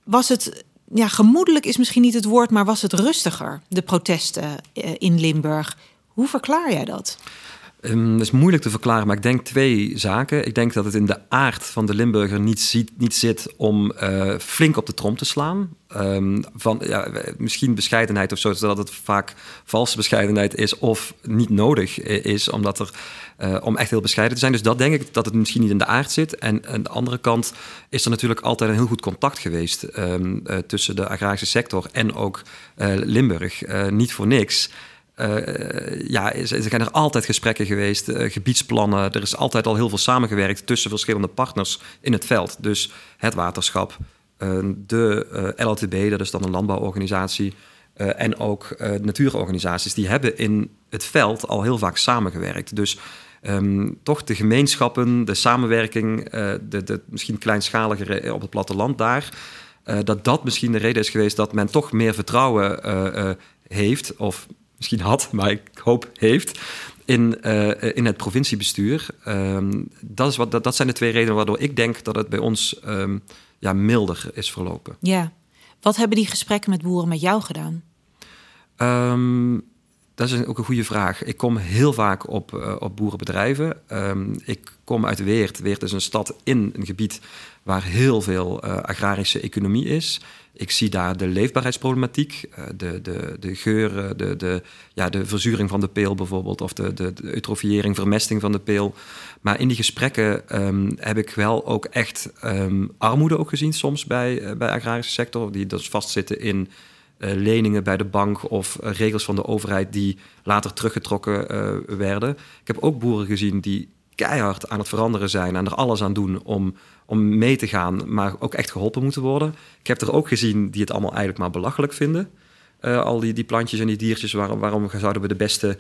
was het, ja, gemoedelijk is misschien niet het woord, maar was het rustiger, de protesten uh, in Limburg. Hoe verklaar jij dat? Um, dat is moeilijk te verklaren, maar ik denk twee zaken. Ik denk dat het in de aard van de Limburger niet, ziet, niet zit om uh, flink op de trom te slaan. Um, van, ja, misschien bescheidenheid of zo, zodat het vaak valse bescheidenheid is of niet nodig is, omdat er, uh, om echt heel bescheiden te zijn. Dus dat denk ik dat het misschien niet in de aard zit. En aan de andere kant is er natuurlijk altijd een heel goed contact geweest um, uh, tussen de agrarische sector en ook Limburg. niet voor niks. Uh, ja, er zijn er altijd gesprekken geweest, uh, gebiedsplannen. Er is altijd al heel veel samengewerkt tussen verschillende partners in het veld. Dus het waterschap, uh, de LLTB, dat is dan een landbouworganisatie, en ook natuurorganisaties, die hebben in het veld al heel vaak samengewerkt. Dus um, toch de gemeenschappen, de samenwerking, de, de misschien kleinschaligere op het platteland daar. dat dat misschien de reden is geweest dat men toch meer vertrouwen heeft, of misschien had, maar ik hoop heeft, in, uh, in het provinciebestuur. Um, dat, is wat, dat, dat zijn de twee redenen waardoor ik denk dat het bij ons um, ja, milder is verlopen. Ja. Wat hebben die gesprekken met boeren met jou gedaan? Um, dat is ook een goede vraag. Ik kom heel vaak op, uh, op boerenbedrijven. Um, ik kom uit Weert. Weert is een stad in een gebied waar heel veel uh, agrarische economie is. Ik zie daar de leefbaarheidsproblematiek, uh, de, de, de geuren, de, de, ja, de verzuring van de peel bijvoorbeeld, of de, de, eutrofiëring, vermesting van de peel. Maar in die gesprekken um, heb ik wel ook echt um, armoede ook gezien soms bij, bij de agrarische sector, die dus vastzitten in leningen bij de bank of regels van de overheid die later teruggetrokken werden. Ik heb ook boeren gezien die keihard aan het veranderen zijn en er alles aan doen om, om mee te gaan, maar ook echt geholpen moeten worden. Ik heb er ook gezien die het allemaal eigenlijk maar belachelijk vinden. al die, die plantjes en die diertjes, waarom, waarom zouden we de beste,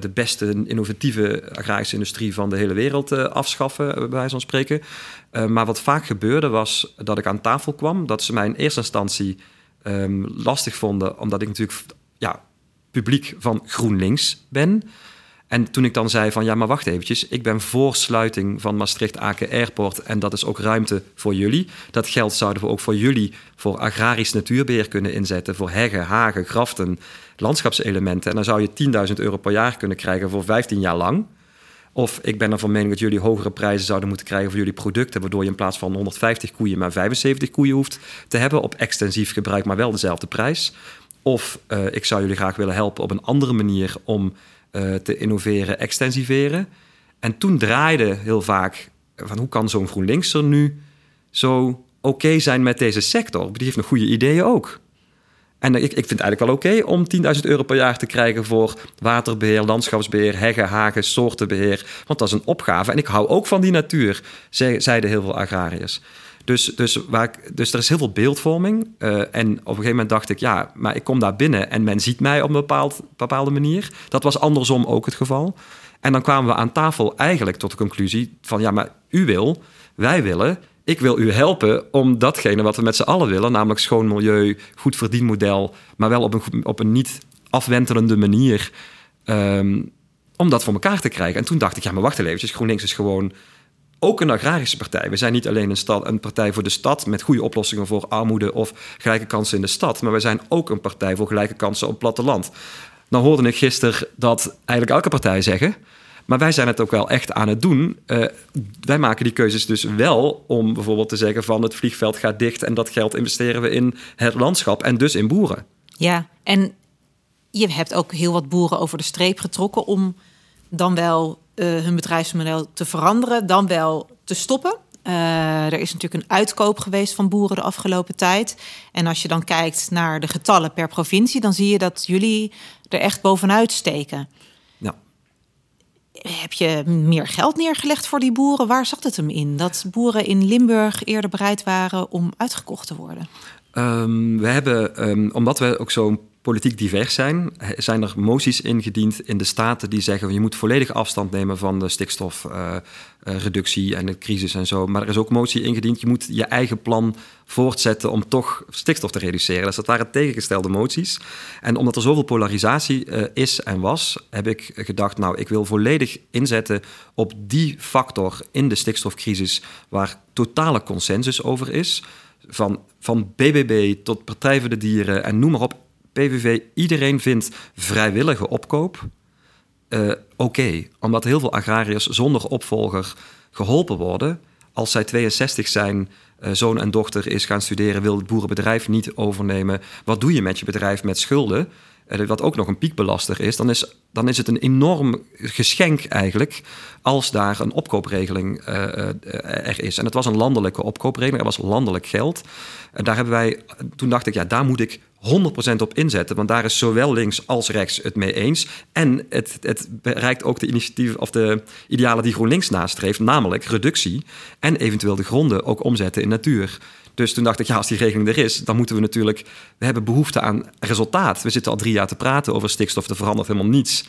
de beste innovatieve agrarische industrie van de hele wereld afschaffen, bij wijze van spreken. maar wat vaak gebeurde was dat ik aan tafel kwam, dat ze mij in eerste instantie um, lastig vonden, omdat ik natuurlijk ja, publiek van GroenLinks ben. En toen ik dan zei van ja, maar wacht eventjes, ik ben voor sluiting van Maastricht-Aken Airport en dat is ook ruimte voor jullie. Dat geld zouden we ook voor jullie voor agrarisch natuurbeheer kunnen inzetten, voor heggen, hagen, graften, landschapselementen. En dan zou je 10.000 euro per jaar kunnen krijgen voor 15 jaar lang. Of ik ben er van mening dat jullie hogere prijzen zouden moeten krijgen voor jullie producten, waardoor je in plaats van 150 koeien maar 75 koeien hoeft te hebben op extensief gebruik, maar wel dezelfde prijs. Of uh, ik zou jullie graag willen helpen op een andere manier om uh, te innoveren, extensiveren. En toen draaide heel vaak van hoe kan zo'n GroenLinkser nu zo oké zijn met deze sector? Die heeft nog goede ideeën ook. En ik, ik vind het eigenlijk wel oké om 10.000 euro per jaar te krijgen voor waterbeheer, landschapsbeheer, heggen, hagen, soortenbeheer. Want dat is een opgave. En ik hou ook van die natuur, zeiden heel veel agrariërs. Dus, dus, waar ik, dus er is heel veel beeldvorming. Uh, en op een gegeven moment dacht ik, ja, maar ik kom daar binnen en men ziet mij op een bepaald, bepaalde manier. Dat was andersom ook het geval. En dan kwamen we aan tafel eigenlijk tot de conclusie van, ja, maar u wil, wij willen ik wil u helpen om datgene wat we met z'n allen willen, namelijk schoon milieu, goed verdienmodel, maar wel op een, op een niet afwentelende manier, um, om dat voor elkaar te krijgen. En toen dacht ik, ja, maar wacht even, GroenLinks is gewoon ook een agrarische partij. We zijn niet alleen een, stad, een partij voor de stad met goede oplossingen voor armoede of gelijke kansen in de stad, maar wij zijn ook een partij voor gelijke kansen op platteland. Dan hoorde ik gisteren dat eigenlijk elke partij zeggen maar wij zijn het ook wel echt aan het doen. Uh, wij maken die keuzes dus wel om bijvoorbeeld te zeggen van het vliegveld gaat dicht en dat geld investeren we in het landschap en dus in boeren. Ja, en je hebt ook heel wat boeren over de streep getrokken om dan wel hun bedrijfsmodel te veranderen, dan wel te stoppen. Uh, er is natuurlijk een uitkoop geweest van boeren de afgelopen tijd. En als je dan kijkt naar de getallen per provincie, dan zie je dat jullie er echt bovenuit steken heb je meer geld neergelegd voor die boeren? Waar zat het hem in? Dat boeren in Limburg eerder bereid waren om uitgekocht te worden? Um, we hebben, um, omdat we ook zo'n politiek divers zijn, zijn er moties ingediend in de staten die zeggen je moet volledig afstand nemen van de stikstofreductie uh, en de crisis en zo. Maar er is ook motie ingediend, je moet je eigen plan voortzetten om toch stikstof te reduceren. Dus dat waren tegengestelde moties. En omdat er zoveel polarisatie uh, is en was, heb ik gedacht, nou, ik wil volledig inzetten op die factor in de stikstofcrisis waar totale consensus over is. Van, van BBB tot Partij voor de Dieren en noem maar op PVV, iedereen vindt vrijwillige opkoop uh, oké. Omdat heel veel agrariërs zonder opvolger geholpen worden. Als zij 62 zijn, uh, zoon en dochter is gaan studeren, wil het boerenbedrijf niet overnemen. Wat doe je met je bedrijf met schulden? Uh, wat ook nog een piekbelaster is, dan is, dan is het een enorm geschenk eigenlijk als daar een opkoopregeling er is. En het was een landelijke opkoopregeling, er was landelijk geld. En daar hebben wij, toen dacht ik, ja, daar moet ik 100% op inzetten. Want daar is zowel links als rechts het mee eens. En het, het bereikt ook de initiatieven of de idealen die GroenLinks nastreeft, namelijk reductie en eventueel de gronden ook omzetten in natuur. Dus toen dacht ik, ja, als die regeling er is, dan moeten we natuurlijk. We hebben behoefte aan resultaat. We zitten al drie jaar te praten over stikstof, er verandert helemaal niets.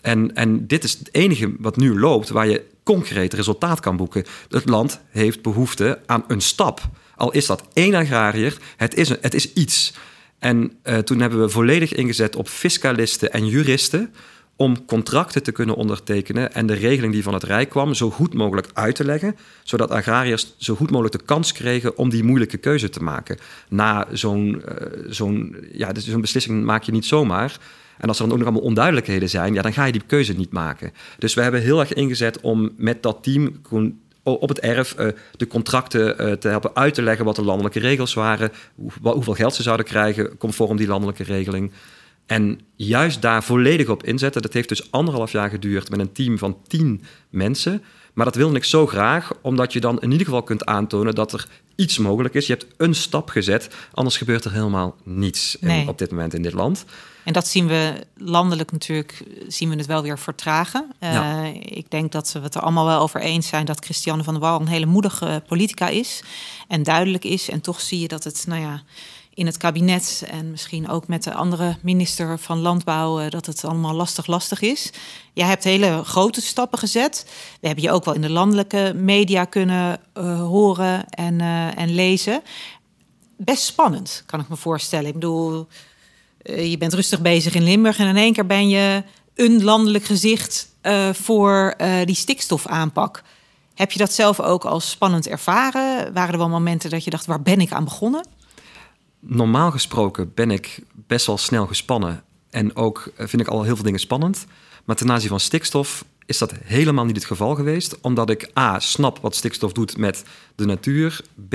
En, en dit is het enige wat nu loopt waar je concreet resultaat kan boeken. Het land heeft behoefte aan een stap. Al is dat één agrariër, het is, het is iets. En uh, toen hebben we volledig ingezet op fiscalisten en juristen om contracten te kunnen ondertekenen en de regeling die van het Rijk kwam zo goed mogelijk uit te leggen, zodat agrariërs zo goed mogelijk de kans kregen om die moeilijke keuze te maken. Na zo'n uh, zo'n ja, dus zo'n beslissing maak je niet zomaar. En als er dan ook nog allemaal onduidelijkheden zijn, ja, dan ga je die keuze niet maken. Dus we hebben heel erg ingezet om met dat team op het erf uh, de contracten uh, te helpen uit te leggen wat de landelijke regels waren, hoe, hoeveel geld ze zouden krijgen conform die landelijke regeling. En juist daar volledig op inzetten. Dat heeft dus anderhalf jaar geduurd met een team van tien mensen. Maar dat wilde ik zo graag, omdat je dan in ieder geval kunt aantonen dat er iets mogelijk is. Je hebt een stap gezet, anders gebeurt er helemaal niets in, op dit moment in dit land. En dat zien we landelijk natuurlijk, zien we het wel weer vertragen. Uh, Ik denk dat we het er allemaal wel over eens zijn dat Christiane van der Wal een hele moedige politica is en duidelijk is. En toch zie je dat het, nou ja, in het kabinet en misschien ook met de andere minister van Landbouw, eh, dat het allemaal lastig, lastig is. Jij hebt hele grote stappen gezet. We hebben je ook wel in de landelijke media kunnen uh, horen en, uh, en lezen. Best spannend, kan ik me voorstellen. Ik bedoel, je bent rustig bezig in Limburg en in één keer ben je een landelijk gezicht voor die stikstofaanpak. Heb je dat zelf ook als spannend ervaren? Waren er wel momenten dat je dacht, waar ben ik aan begonnen? normaal gesproken ben ik best wel snel gespannen. En ook eh, vind ik al heel veel dingen spannend. Maar ten aanzien van stikstof is dat helemaal niet het geval geweest. Omdat ik A, snap wat stikstof doet met de natuur. B,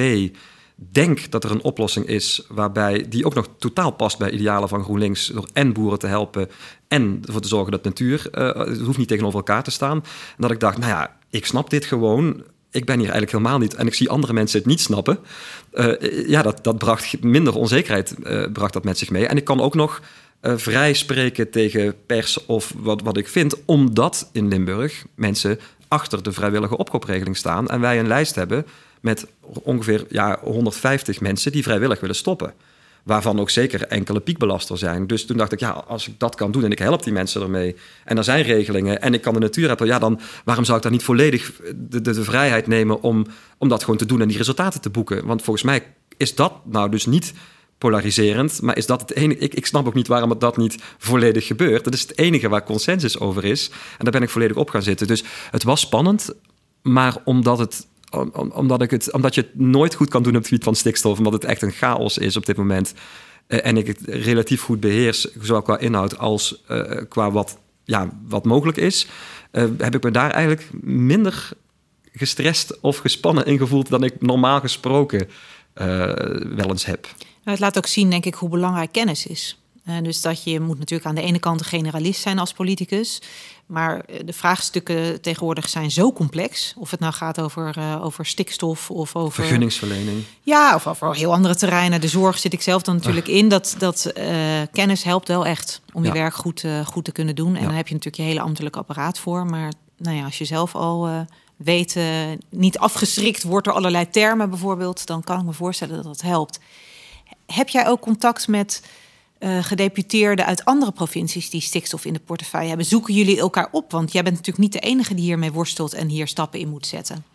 denk dat er een oplossing is waarbij die ook nog totaal past bij idealen van GroenLinks. Door en boeren te helpen en ervoor te zorgen dat natuur, uh, het hoeft niet tegenover elkaar te staan. En dat ik dacht, nou ja, ik snap dit gewoon ik ben hier eigenlijk helemaal niet. En ik zie andere mensen het niet snappen. Uh, ja, dat, dat bracht minder onzekerheid uh, bracht dat met zich mee. En ik kan ook nog vrij spreken tegen pers of wat, wat ik vind, omdat in Limburg mensen achter de vrijwillige opkoopregeling staan en wij een lijst hebben met ongeveer ja, 150 mensen die vrijwillig willen stoppen waarvan ook zeker enkele piekbelaster zijn. Dus toen dacht ik, ja, als ik dat kan doen en ik help die mensen ermee... en er zijn regelingen en ik kan de natuur hebben... ja, dan waarom zou ik dan niet volledig de, de, vrijheid nemen om, om dat gewoon te doen... en die resultaten te boeken? Want volgens mij is dat nou dus niet polariserend, maar is dat het enige... Ik, ik snap ook niet waarom dat niet volledig gebeurt. Dat is het enige waar consensus over is. En daar ben ik volledig op gaan zitten. Dus het was spannend, maar omdat het omdat, ik het, omdat je het nooit goed kan doen op het gebied van stikstof, omdat het echt een chaos is op dit moment. Uh, en ik het relatief goed beheers, zowel qua inhoud als uh, qua wat, ja, wat mogelijk is, uh, heb ik me daar eigenlijk minder gestrest of gespannen in gevoeld dan ik normaal gesproken wel eens heb. Het laat ook zien, denk ik, hoe belangrijk kennis is. dus dat je moet natuurlijk aan de ene kant een generalist zijn als politicus. Maar eh, de vraagstukken tegenwoordig zijn zo complex. Of het nou gaat over, uh, over stikstof of over. Vergunningsverlening. Ja, of over heel andere terreinen. De zorg zit ik zelf dan natuurlijk in. Dat, dat uh, kennis helpt wel echt om je werk goed, uh, goed te kunnen doen. En ja. dan heb je natuurlijk je hele ambtelijke apparaat voor. Maar nou ja, als je zelf al weet, niet afgeschrikt wordt door allerlei termen bijvoorbeeld, dan kan ik me voorstellen dat dat helpt. Heb jij ook contact met uh, gedeputeerden uit andere provincies die stikstof in de portefeuille hebben. Zoeken jullie elkaar op? Want jij bent natuurlijk niet de enige die hiermee worstelt en hier stappen in moet zetten.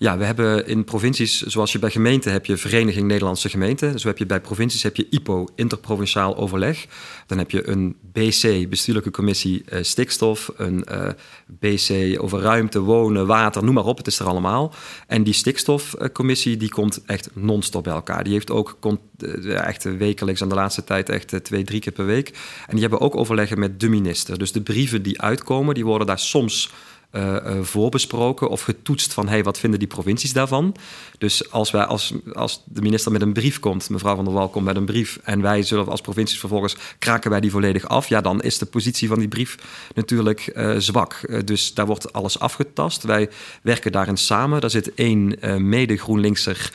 Ja, we hebben in provincies, zoals je bij gemeenten heb je Vereniging Nederlandse Gemeenten. Zo heb je bij provincies heb je IPO, interprovinciaal overleg. Dan heb je een BC, bestuurlijke commissie uh, stikstof. Een uh, BC over ruimte, wonen, water, noem maar op. Het is er allemaal. En die stikstofcommissie die komt echt non-stop bij elkaar. Die heeft ook uh, echt wekelijks aan de laatste tijd echt twee, drie keer per week. En die hebben ook overleggen met de minister. Dus de brieven die uitkomen, die worden daar soms uh, uh, voorbesproken of getoetst van hey, wat vinden die provincies daarvan. Dus als, wij, als, als de minister met een brief komt, mevrouw van der Wal komt met een brief en wij zullen als provincies vervolgens kraken wij die volledig af, ja, dan is de positie van die brief natuurlijk uh, zwak. dus daar wordt alles afgetast. Wij werken daarin samen. Daar zit één mede GroenLinkser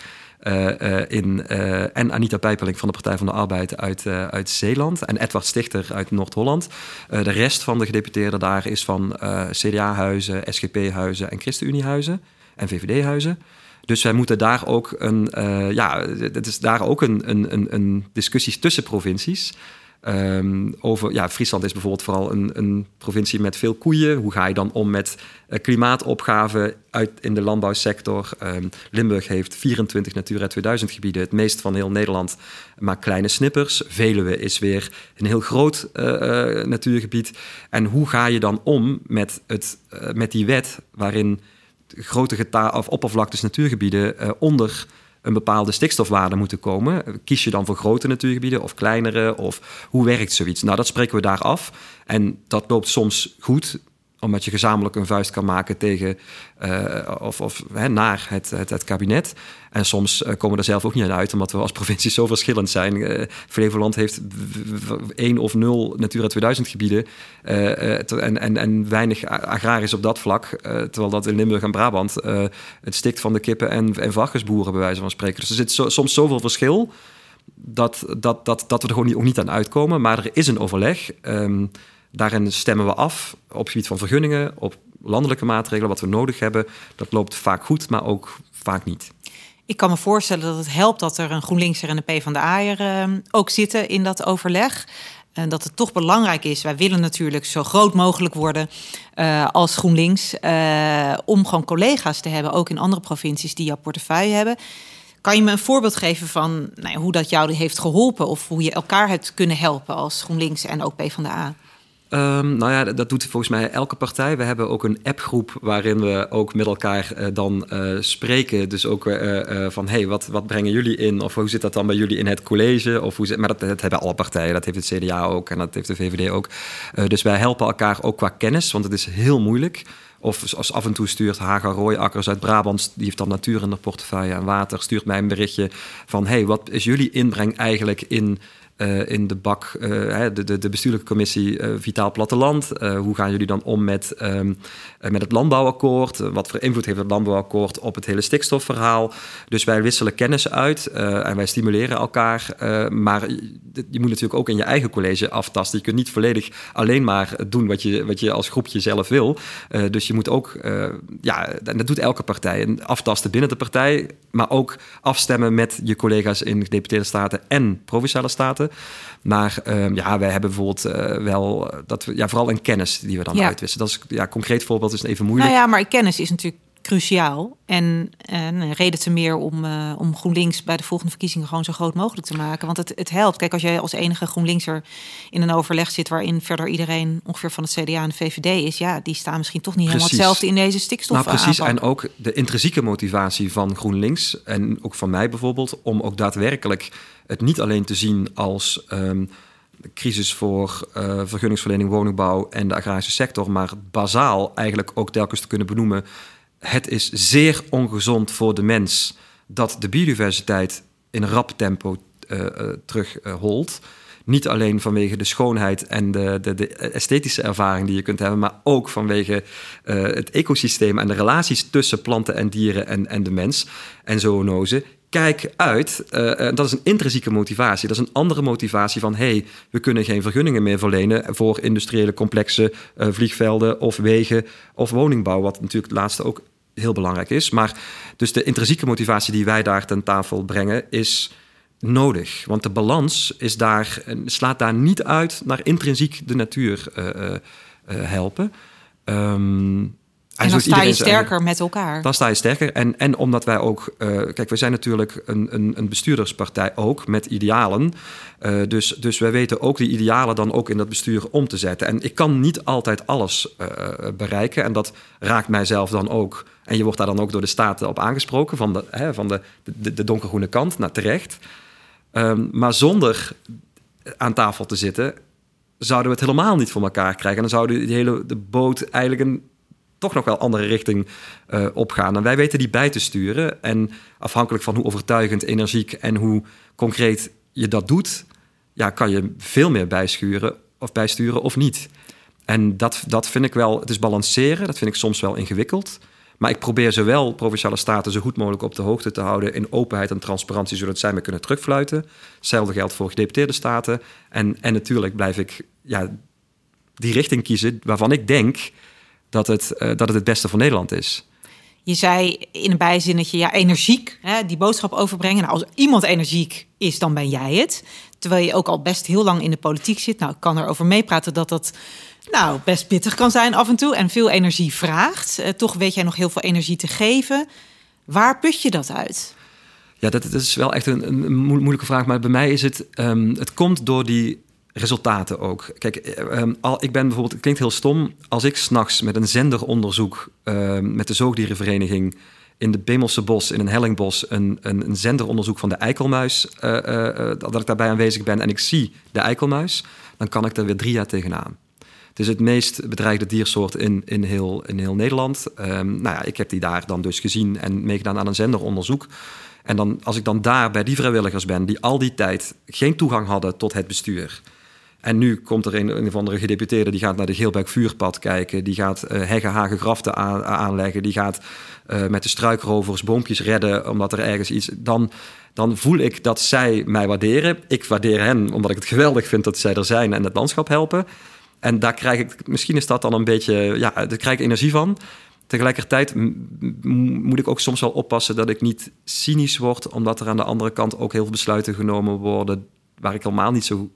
in, uh, en Anita Pijpeling van de Partij van de Arbeid uit, uit Zeeland. En Edward Stichter uit Noord-Holland. de rest van de gedeputeerden daar is van CDA-huizen, SGP-huizen en ChristenUnie-huizen en VVD-huizen. Dus wij moeten daar ook een, ja, het is daar ook een, een, een discussie tussen provincies. Um, over, ja, Friesland is bijvoorbeeld vooral een, een, provincie met veel koeien. Hoe ga je dan om met uh, klimaatopgaven uit, in de landbouwsector? Um, Limburg heeft 24 Natura 2000 gebieden, het meest van heel Nederland, maar kleine snippers. Veluwe is weer een heel groot uh, uh, natuurgebied. En hoe ga je dan om met, het, met die wet waarin grote geta of oppervlaktes natuurgebieden onder een bepaalde stikstofwaarde moeten komen. Kies je dan voor grote natuurgebieden of kleinere? Of hoe werkt zoiets? Nou, dat spreken we daar af. En dat loopt soms goed, omdat je gezamenlijk een vuist kan maken tegen uh, of, of hè, naar het, het, het, kabinet. En soms uh, komen we er zelf ook niet aan uit, omdat we als provincie zo verschillend zijn. Uh, Flevoland heeft één of nul Natura 2000 gebieden en, en, en weinig agrarisch op dat vlak. terwijl dat in Limburg en Brabant het stikt van de kippen en, en varkensboeren, bij wijze van spreken. Dus er zit zo, soms zoveel verschil dat, dat, dat, dat we er gewoon niet, ook niet aan uitkomen. Maar er is een overleg. Um, Daarin stemmen we af op het gebied van vergunningen, op landelijke maatregelen, wat we nodig hebben. Dat loopt vaak goed, maar ook vaak niet. Ik kan me voorstellen dat het helpt dat er een GroenLinkser en een PvdA'er uh, ook zitten in dat overleg. En dat het toch belangrijk is. Wij willen natuurlijk zo groot mogelijk worden uh, als GroenLinks. Uh, om gewoon collega's te hebben, ook in andere provincies die jouw portefeuille hebben. Kan je me een voorbeeld geven van nou, hoe dat jou heeft geholpen? Of hoe je elkaar hebt kunnen helpen als GroenLinks en ook PvdA? Um, nou ja, dat doet volgens mij elke partij. We hebben ook een appgroep waarin we ook met elkaar uh, dan uh, spreken. Dus ook uh, van, hey, wat, wat brengen jullie in? Of hoe zit dat dan bij jullie in het college? Of hoe maar dat, dat hebben alle partijen. Dat heeft het CDA ook en dat heeft de VVD ook. dus wij helpen elkaar ook qua kennis, want het is heel moeilijk. Of als af en toe stuurt Haga Rooiakkers uit Brabant, die heeft dan natuur in de portefeuille en water, stuurt mij een berichtje van: hey, wat is jullie inbreng eigenlijk in uh, in de bak, uh, de, de, bestuurlijke commissie uh, Vitaal Platteland. hoe gaan jullie dan om met, um, met het landbouwakkoord? wat voor invloed heeft het landbouwakkoord op het hele stikstofverhaal? Dus wij wisselen kennis uit en wij stimuleren elkaar. maar je moet natuurlijk ook in je eigen college aftasten. Je kunt niet volledig alleen maar doen wat je, wat je als groepje zelf wil. dus je moet ook, ja, en dat doet elke partij, aftasten binnen de partij, maar ook afstemmen met je collega's in gedeputeerde staten en provinciale staten. Maar ehm, ja, wij hebben bijvoorbeeld uh, wel dat we ja, vooral een kennis die we dan ja. uitwisselen. Dat is ja, concreet voorbeeld is even moeilijk. Nou ja, maar kennis is natuurlijk cruciaal. En, en reden te meer om, uh, om GroenLinks bij de volgende verkiezingen gewoon zo groot mogelijk te maken. Want het, het helpt. Kijk, als jij als enige GroenLinkser in een overleg zit waarin verder iedereen ongeveer van het CDA en de VVD is, ja, die staan misschien toch niet helemaal hetzelfde in deze stikstof. Nou, precies. En ook de intrinsieke motivatie van GroenLinks en ook van mij bijvoorbeeld, om ook daadwerkelijk het niet alleen te zien als. Um, crisis voor uh, vergunningsverlening, woningbouw en de agrarische sector, maar bazaal eigenlijk ook telkens te kunnen benoemen het is zeer ongezond voor de mens dat de biodiversiteit in rap tempo uh, uh, terugholt. Niet alleen vanwege de schoonheid en de, de, de, esthetische ervaring die je kunt hebben, maar ook vanwege het ecosysteem en de relaties tussen planten en dieren en, en de mens en zoonozen. Kijk uit, dat is een intrinsieke motivatie. Dat is een andere motivatie van: hey, we kunnen geen vergunningen meer verlenen voor industriële complexen, vliegvelden of wegen of woningbouw. Wat natuurlijk het laatste ook heel belangrijk is. Maar dus de intrinsieke motivatie die wij daar ten tafel brengen is nodig. Want de balans is daar, slaat daar niet uit naar intrinsiek de natuur uh, uh, helpen. Um, en dan sta je sterker met elkaar. Dan sta je sterker. En, en omdat wij ook... Uh, kijk, we zijn natuurlijk een, een, een bestuurderspartij ook met idealen. Uh, dus, dus wij weten ook die idealen dan ook in dat bestuur om te zetten. En ik kan niet altijd alles uh, bereiken. En dat raakt mijzelf dan ook. En je wordt daar dan ook door de Staten op aangesproken... van de, hè, van de, de, de donkergroene kant, naar terecht. Um, maar zonder aan tafel te zitten... zouden we het helemaal niet voor elkaar krijgen. En dan zouden die hele de boot eigenlijk een toch nog wel andere richting uh, opgaan. En wij weten die bij te sturen. En afhankelijk van hoe overtuigend, energiek en hoe concreet je dat doet, ja, kan je veel meer bijschuren of bijsturen of niet. En dat, dat vind ik wel, het is balanceren, dat vind ik soms wel ingewikkeld. Maar ik probeer zowel provinciale staten zo goed mogelijk op de hoogte te houden in openheid en transparantie, zodat zij me kunnen terugfluiten. Hetzelfde geldt voor gedeputeerde staten. En, en natuurlijk blijf ik ja, die richting kiezen waarvan ik denk dat het, uh, dat het het beste voor Nederland is. Je zei in een bijzinnetje, ja, energiek, hè, die boodschap overbrengen. Nou, als iemand energiek is, dan ben jij het. Terwijl je ook al best heel lang in de politiek zit. Nou, ik kan erover meepraten dat dat nou, best pittig kan zijn af en toe en veel energie vraagt. Uh, toch weet jij nog heel veel energie te geven. Waar put je dat uit? Ja, dat, dat is wel echt een, een, moeilijke vraag. Maar bij mij is het, um, het komt door die resultaten ook. Kijk, um, al, ik ben bijvoorbeeld, het klinkt heel stom, als ik s'nachts met een zenderonderzoek uh, met de zoogdierenvereniging in de Bemelse Bos, in een hellingbos, een, een, een zenderonderzoek van de eikelmuis, dat ik daarbij aanwezig ben en ik zie de eikelmuis, dan kan ik er weer drie jaar tegenaan. Het is het meest bedreigde diersoort in, in, heel, in heel Nederland. Um, nou ja, ik heb die daar dan dus gezien en meegedaan aan een zenderonderzoek. En dan, als ik dan daar bij die vrijwilligers ben, die al die tijd geen toegang hadden tot het bestuur. En nu komt er een, een of andere gedeputeerde die gaat naar de Geelberg vuurpad kijken. Die gaat uh, heggen, hagen, graften aan, aanleggen. Die gaat uh, met de struikrovers boompjes redden omdat er ergens iets... Dan, dan voel ik dat zij mij waarderen. Ik waardeer hen omdat ik het geweldig vind dat zij er zijn en het landschap helpen. En daar krijg ik, misschien is dat dan een beetje, ja, daar krijg ik energie van. Tegelijkertijd moet ik ook soms wel oppassen dat ik niet cynisch word, omdat er aan de andere kant ook heel veel besluiten genomen worden waar ik helemaal niet zo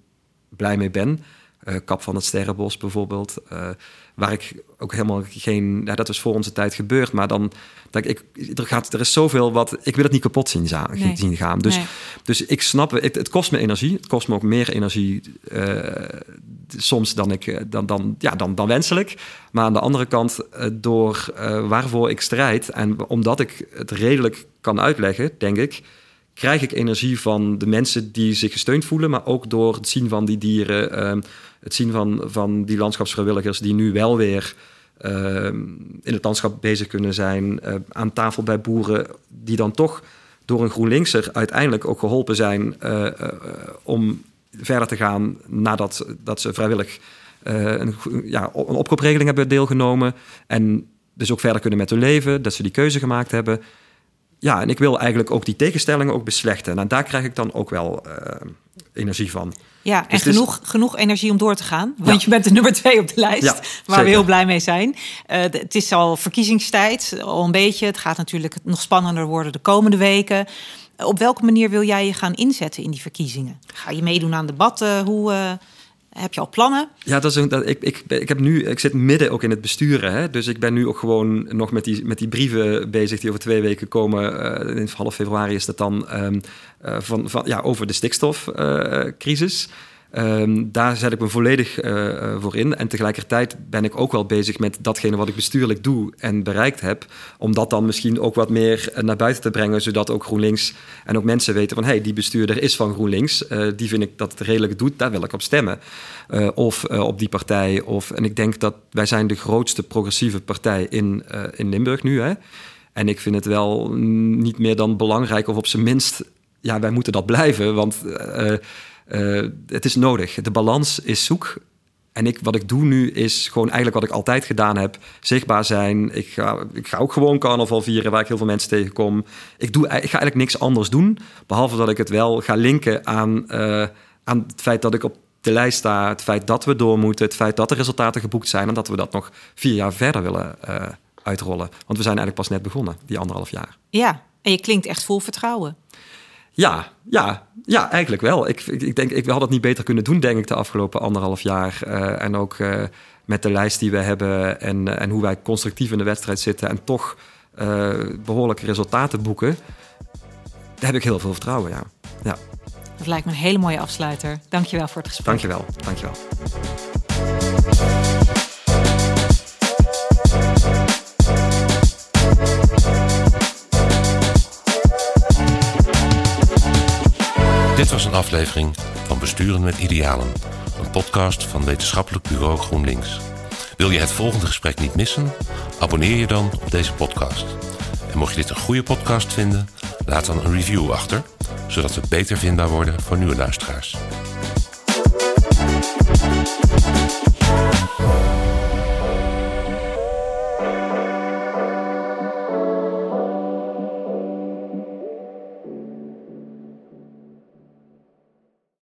blij mee ben. Uh, Kap van het Sterrenbos bijvoorbeeld. Uh, waar ik ook helemaal geen... Ja, dat is voor onze tijd gebeurd. Maar dan... Dat ik, er, gaat, er is zoveel wat... Ik wil het niet kapot zien, nee. zien gaan. Dus, nee. dus ik snap... Het, het kost me energie. Het kost me ook meer energie uh, soms dan, ik, dan, dan, ja, dan, dan wenselijk. Maar aan de andere kant, door waarvoor ik strijd... en omdat ik het redelijk kan uitleggen, denk ik krijg ik energie van de mensen die zich gesteund voelen, maar ook door het zien van die dieren, uh, het zien van, van die landschapsvrijwilligers die nu wel weer uh, in het landschap bezig kunnen zijn, uh, aan tafel bij boeren, die dan toch door een GroenLinkser uiteindelijk ook geholpen zijn eh, om verder te gaan nadat dat ze vrijwillig een, ja, een opkoopregeling hebben deelgenomen en dus ook verder kunnen met hun leven, dat ze die keuze gemaakt hebben ja, en ik wil eigenlijk ook die tegenstellingen ook beslechten. En daar krijg ik dan ook wel uh, energie van. Ja, en dus genoeg, genoeg energie om door te gaan. Want je bent de nummer twee op de lijst, ja, waar zeker. we heel blij mee zijn. Uh, het is al verkiezingstijd, al een beetje. Het gaat natuurlijk nog spannender worden de komende weken. Op welke manier wil jij je gaan inzetten in die verkiezingen? Ga je meedoen aan debatten? Hoe... Uh, heb je al plannen? Ja, dat is een, dat, ik, ik, ik, heb nu, ik zit midden ook in het besturen. Hè? Dus ik ben nu ook gewoon nog met die, met die brieven bezig die over twee weken komen. Uh, in half februari is dat dan um, uh, van, van, ja, over de stikstofcrisis. Um, daar zet ik me volledig uh, voor in. En tegelijkertijd ben ik ook wel bezig met datgene wat ik bestuurlijk doe en bereikt heb. Om dat dan misschien ook wat meer naar buiten te brengen. Zodat ook GroenLinks en ook mensen weten van... hé, hey, die bestuurder is van GroenLinks. Die vind ik dat het redelijk doet. Daar wil ik op stemmen. of op die partij. Of, en ik denk dat wij zijn de grootste progressieve partij in, in Limburg nu. Hè? En ik vind het wel niet meer dan belangrijk of op zijn minst... ja, wij moeten dat blijven, want... Uh, het is nodig. De balans is zoek. En ik, wat ik doe nu is gewoon eigenlijk wat ik altijd gedaan heb. Zichtbaar zijn. Ik ga, ik ga ook gewoon carnaval vieren waar ik heel veel mensen tegenkom. Ik, doe, ik ga eigenlijk niks anders doen. Behalve dat ik het wel ga linken aan, uh, aan het feit dat ik op de lijst sta. Het feit dat we door moeten. Het feit dat de resultaten geboekt zijn. En dat we dat nog vier jaar verder willen uh, uitrollen. Want we zijn eigenlijk pas net begonnen, die anderhalf jaar. Ja, en je klinkt echt vol vertrouwen. Ja, ja, ja, eigenlijk wel. Ik, ik, ik denk, ik had het niet beter kunnen doen, denk ik, de afgelopen anderhalf jaar. Uh, en ook uh, met de lijst die we hebben en, en hoe wij constructief in de wedstrijd zitten en toch uh, behoorlijke resultaten boeken. Daar heb ik heel veel vertrouwen, ja. ja. Dat lijkt me een hele mooie afsluiter. Dankjewel voor het gesprek. Dankjewel, dankjewel. Dit was een aflevering van Besturen met Idealen, een podcast van Wetenschappelijk Bureau GroenLinks. Wil je het volgende gesprek niet missen? Abonneer je dan op deze podcast. En mocht je dit een goede podcast vinden, laat dan een review achter, zodat we beter vindbaar worden voor nieuwe luisteraars.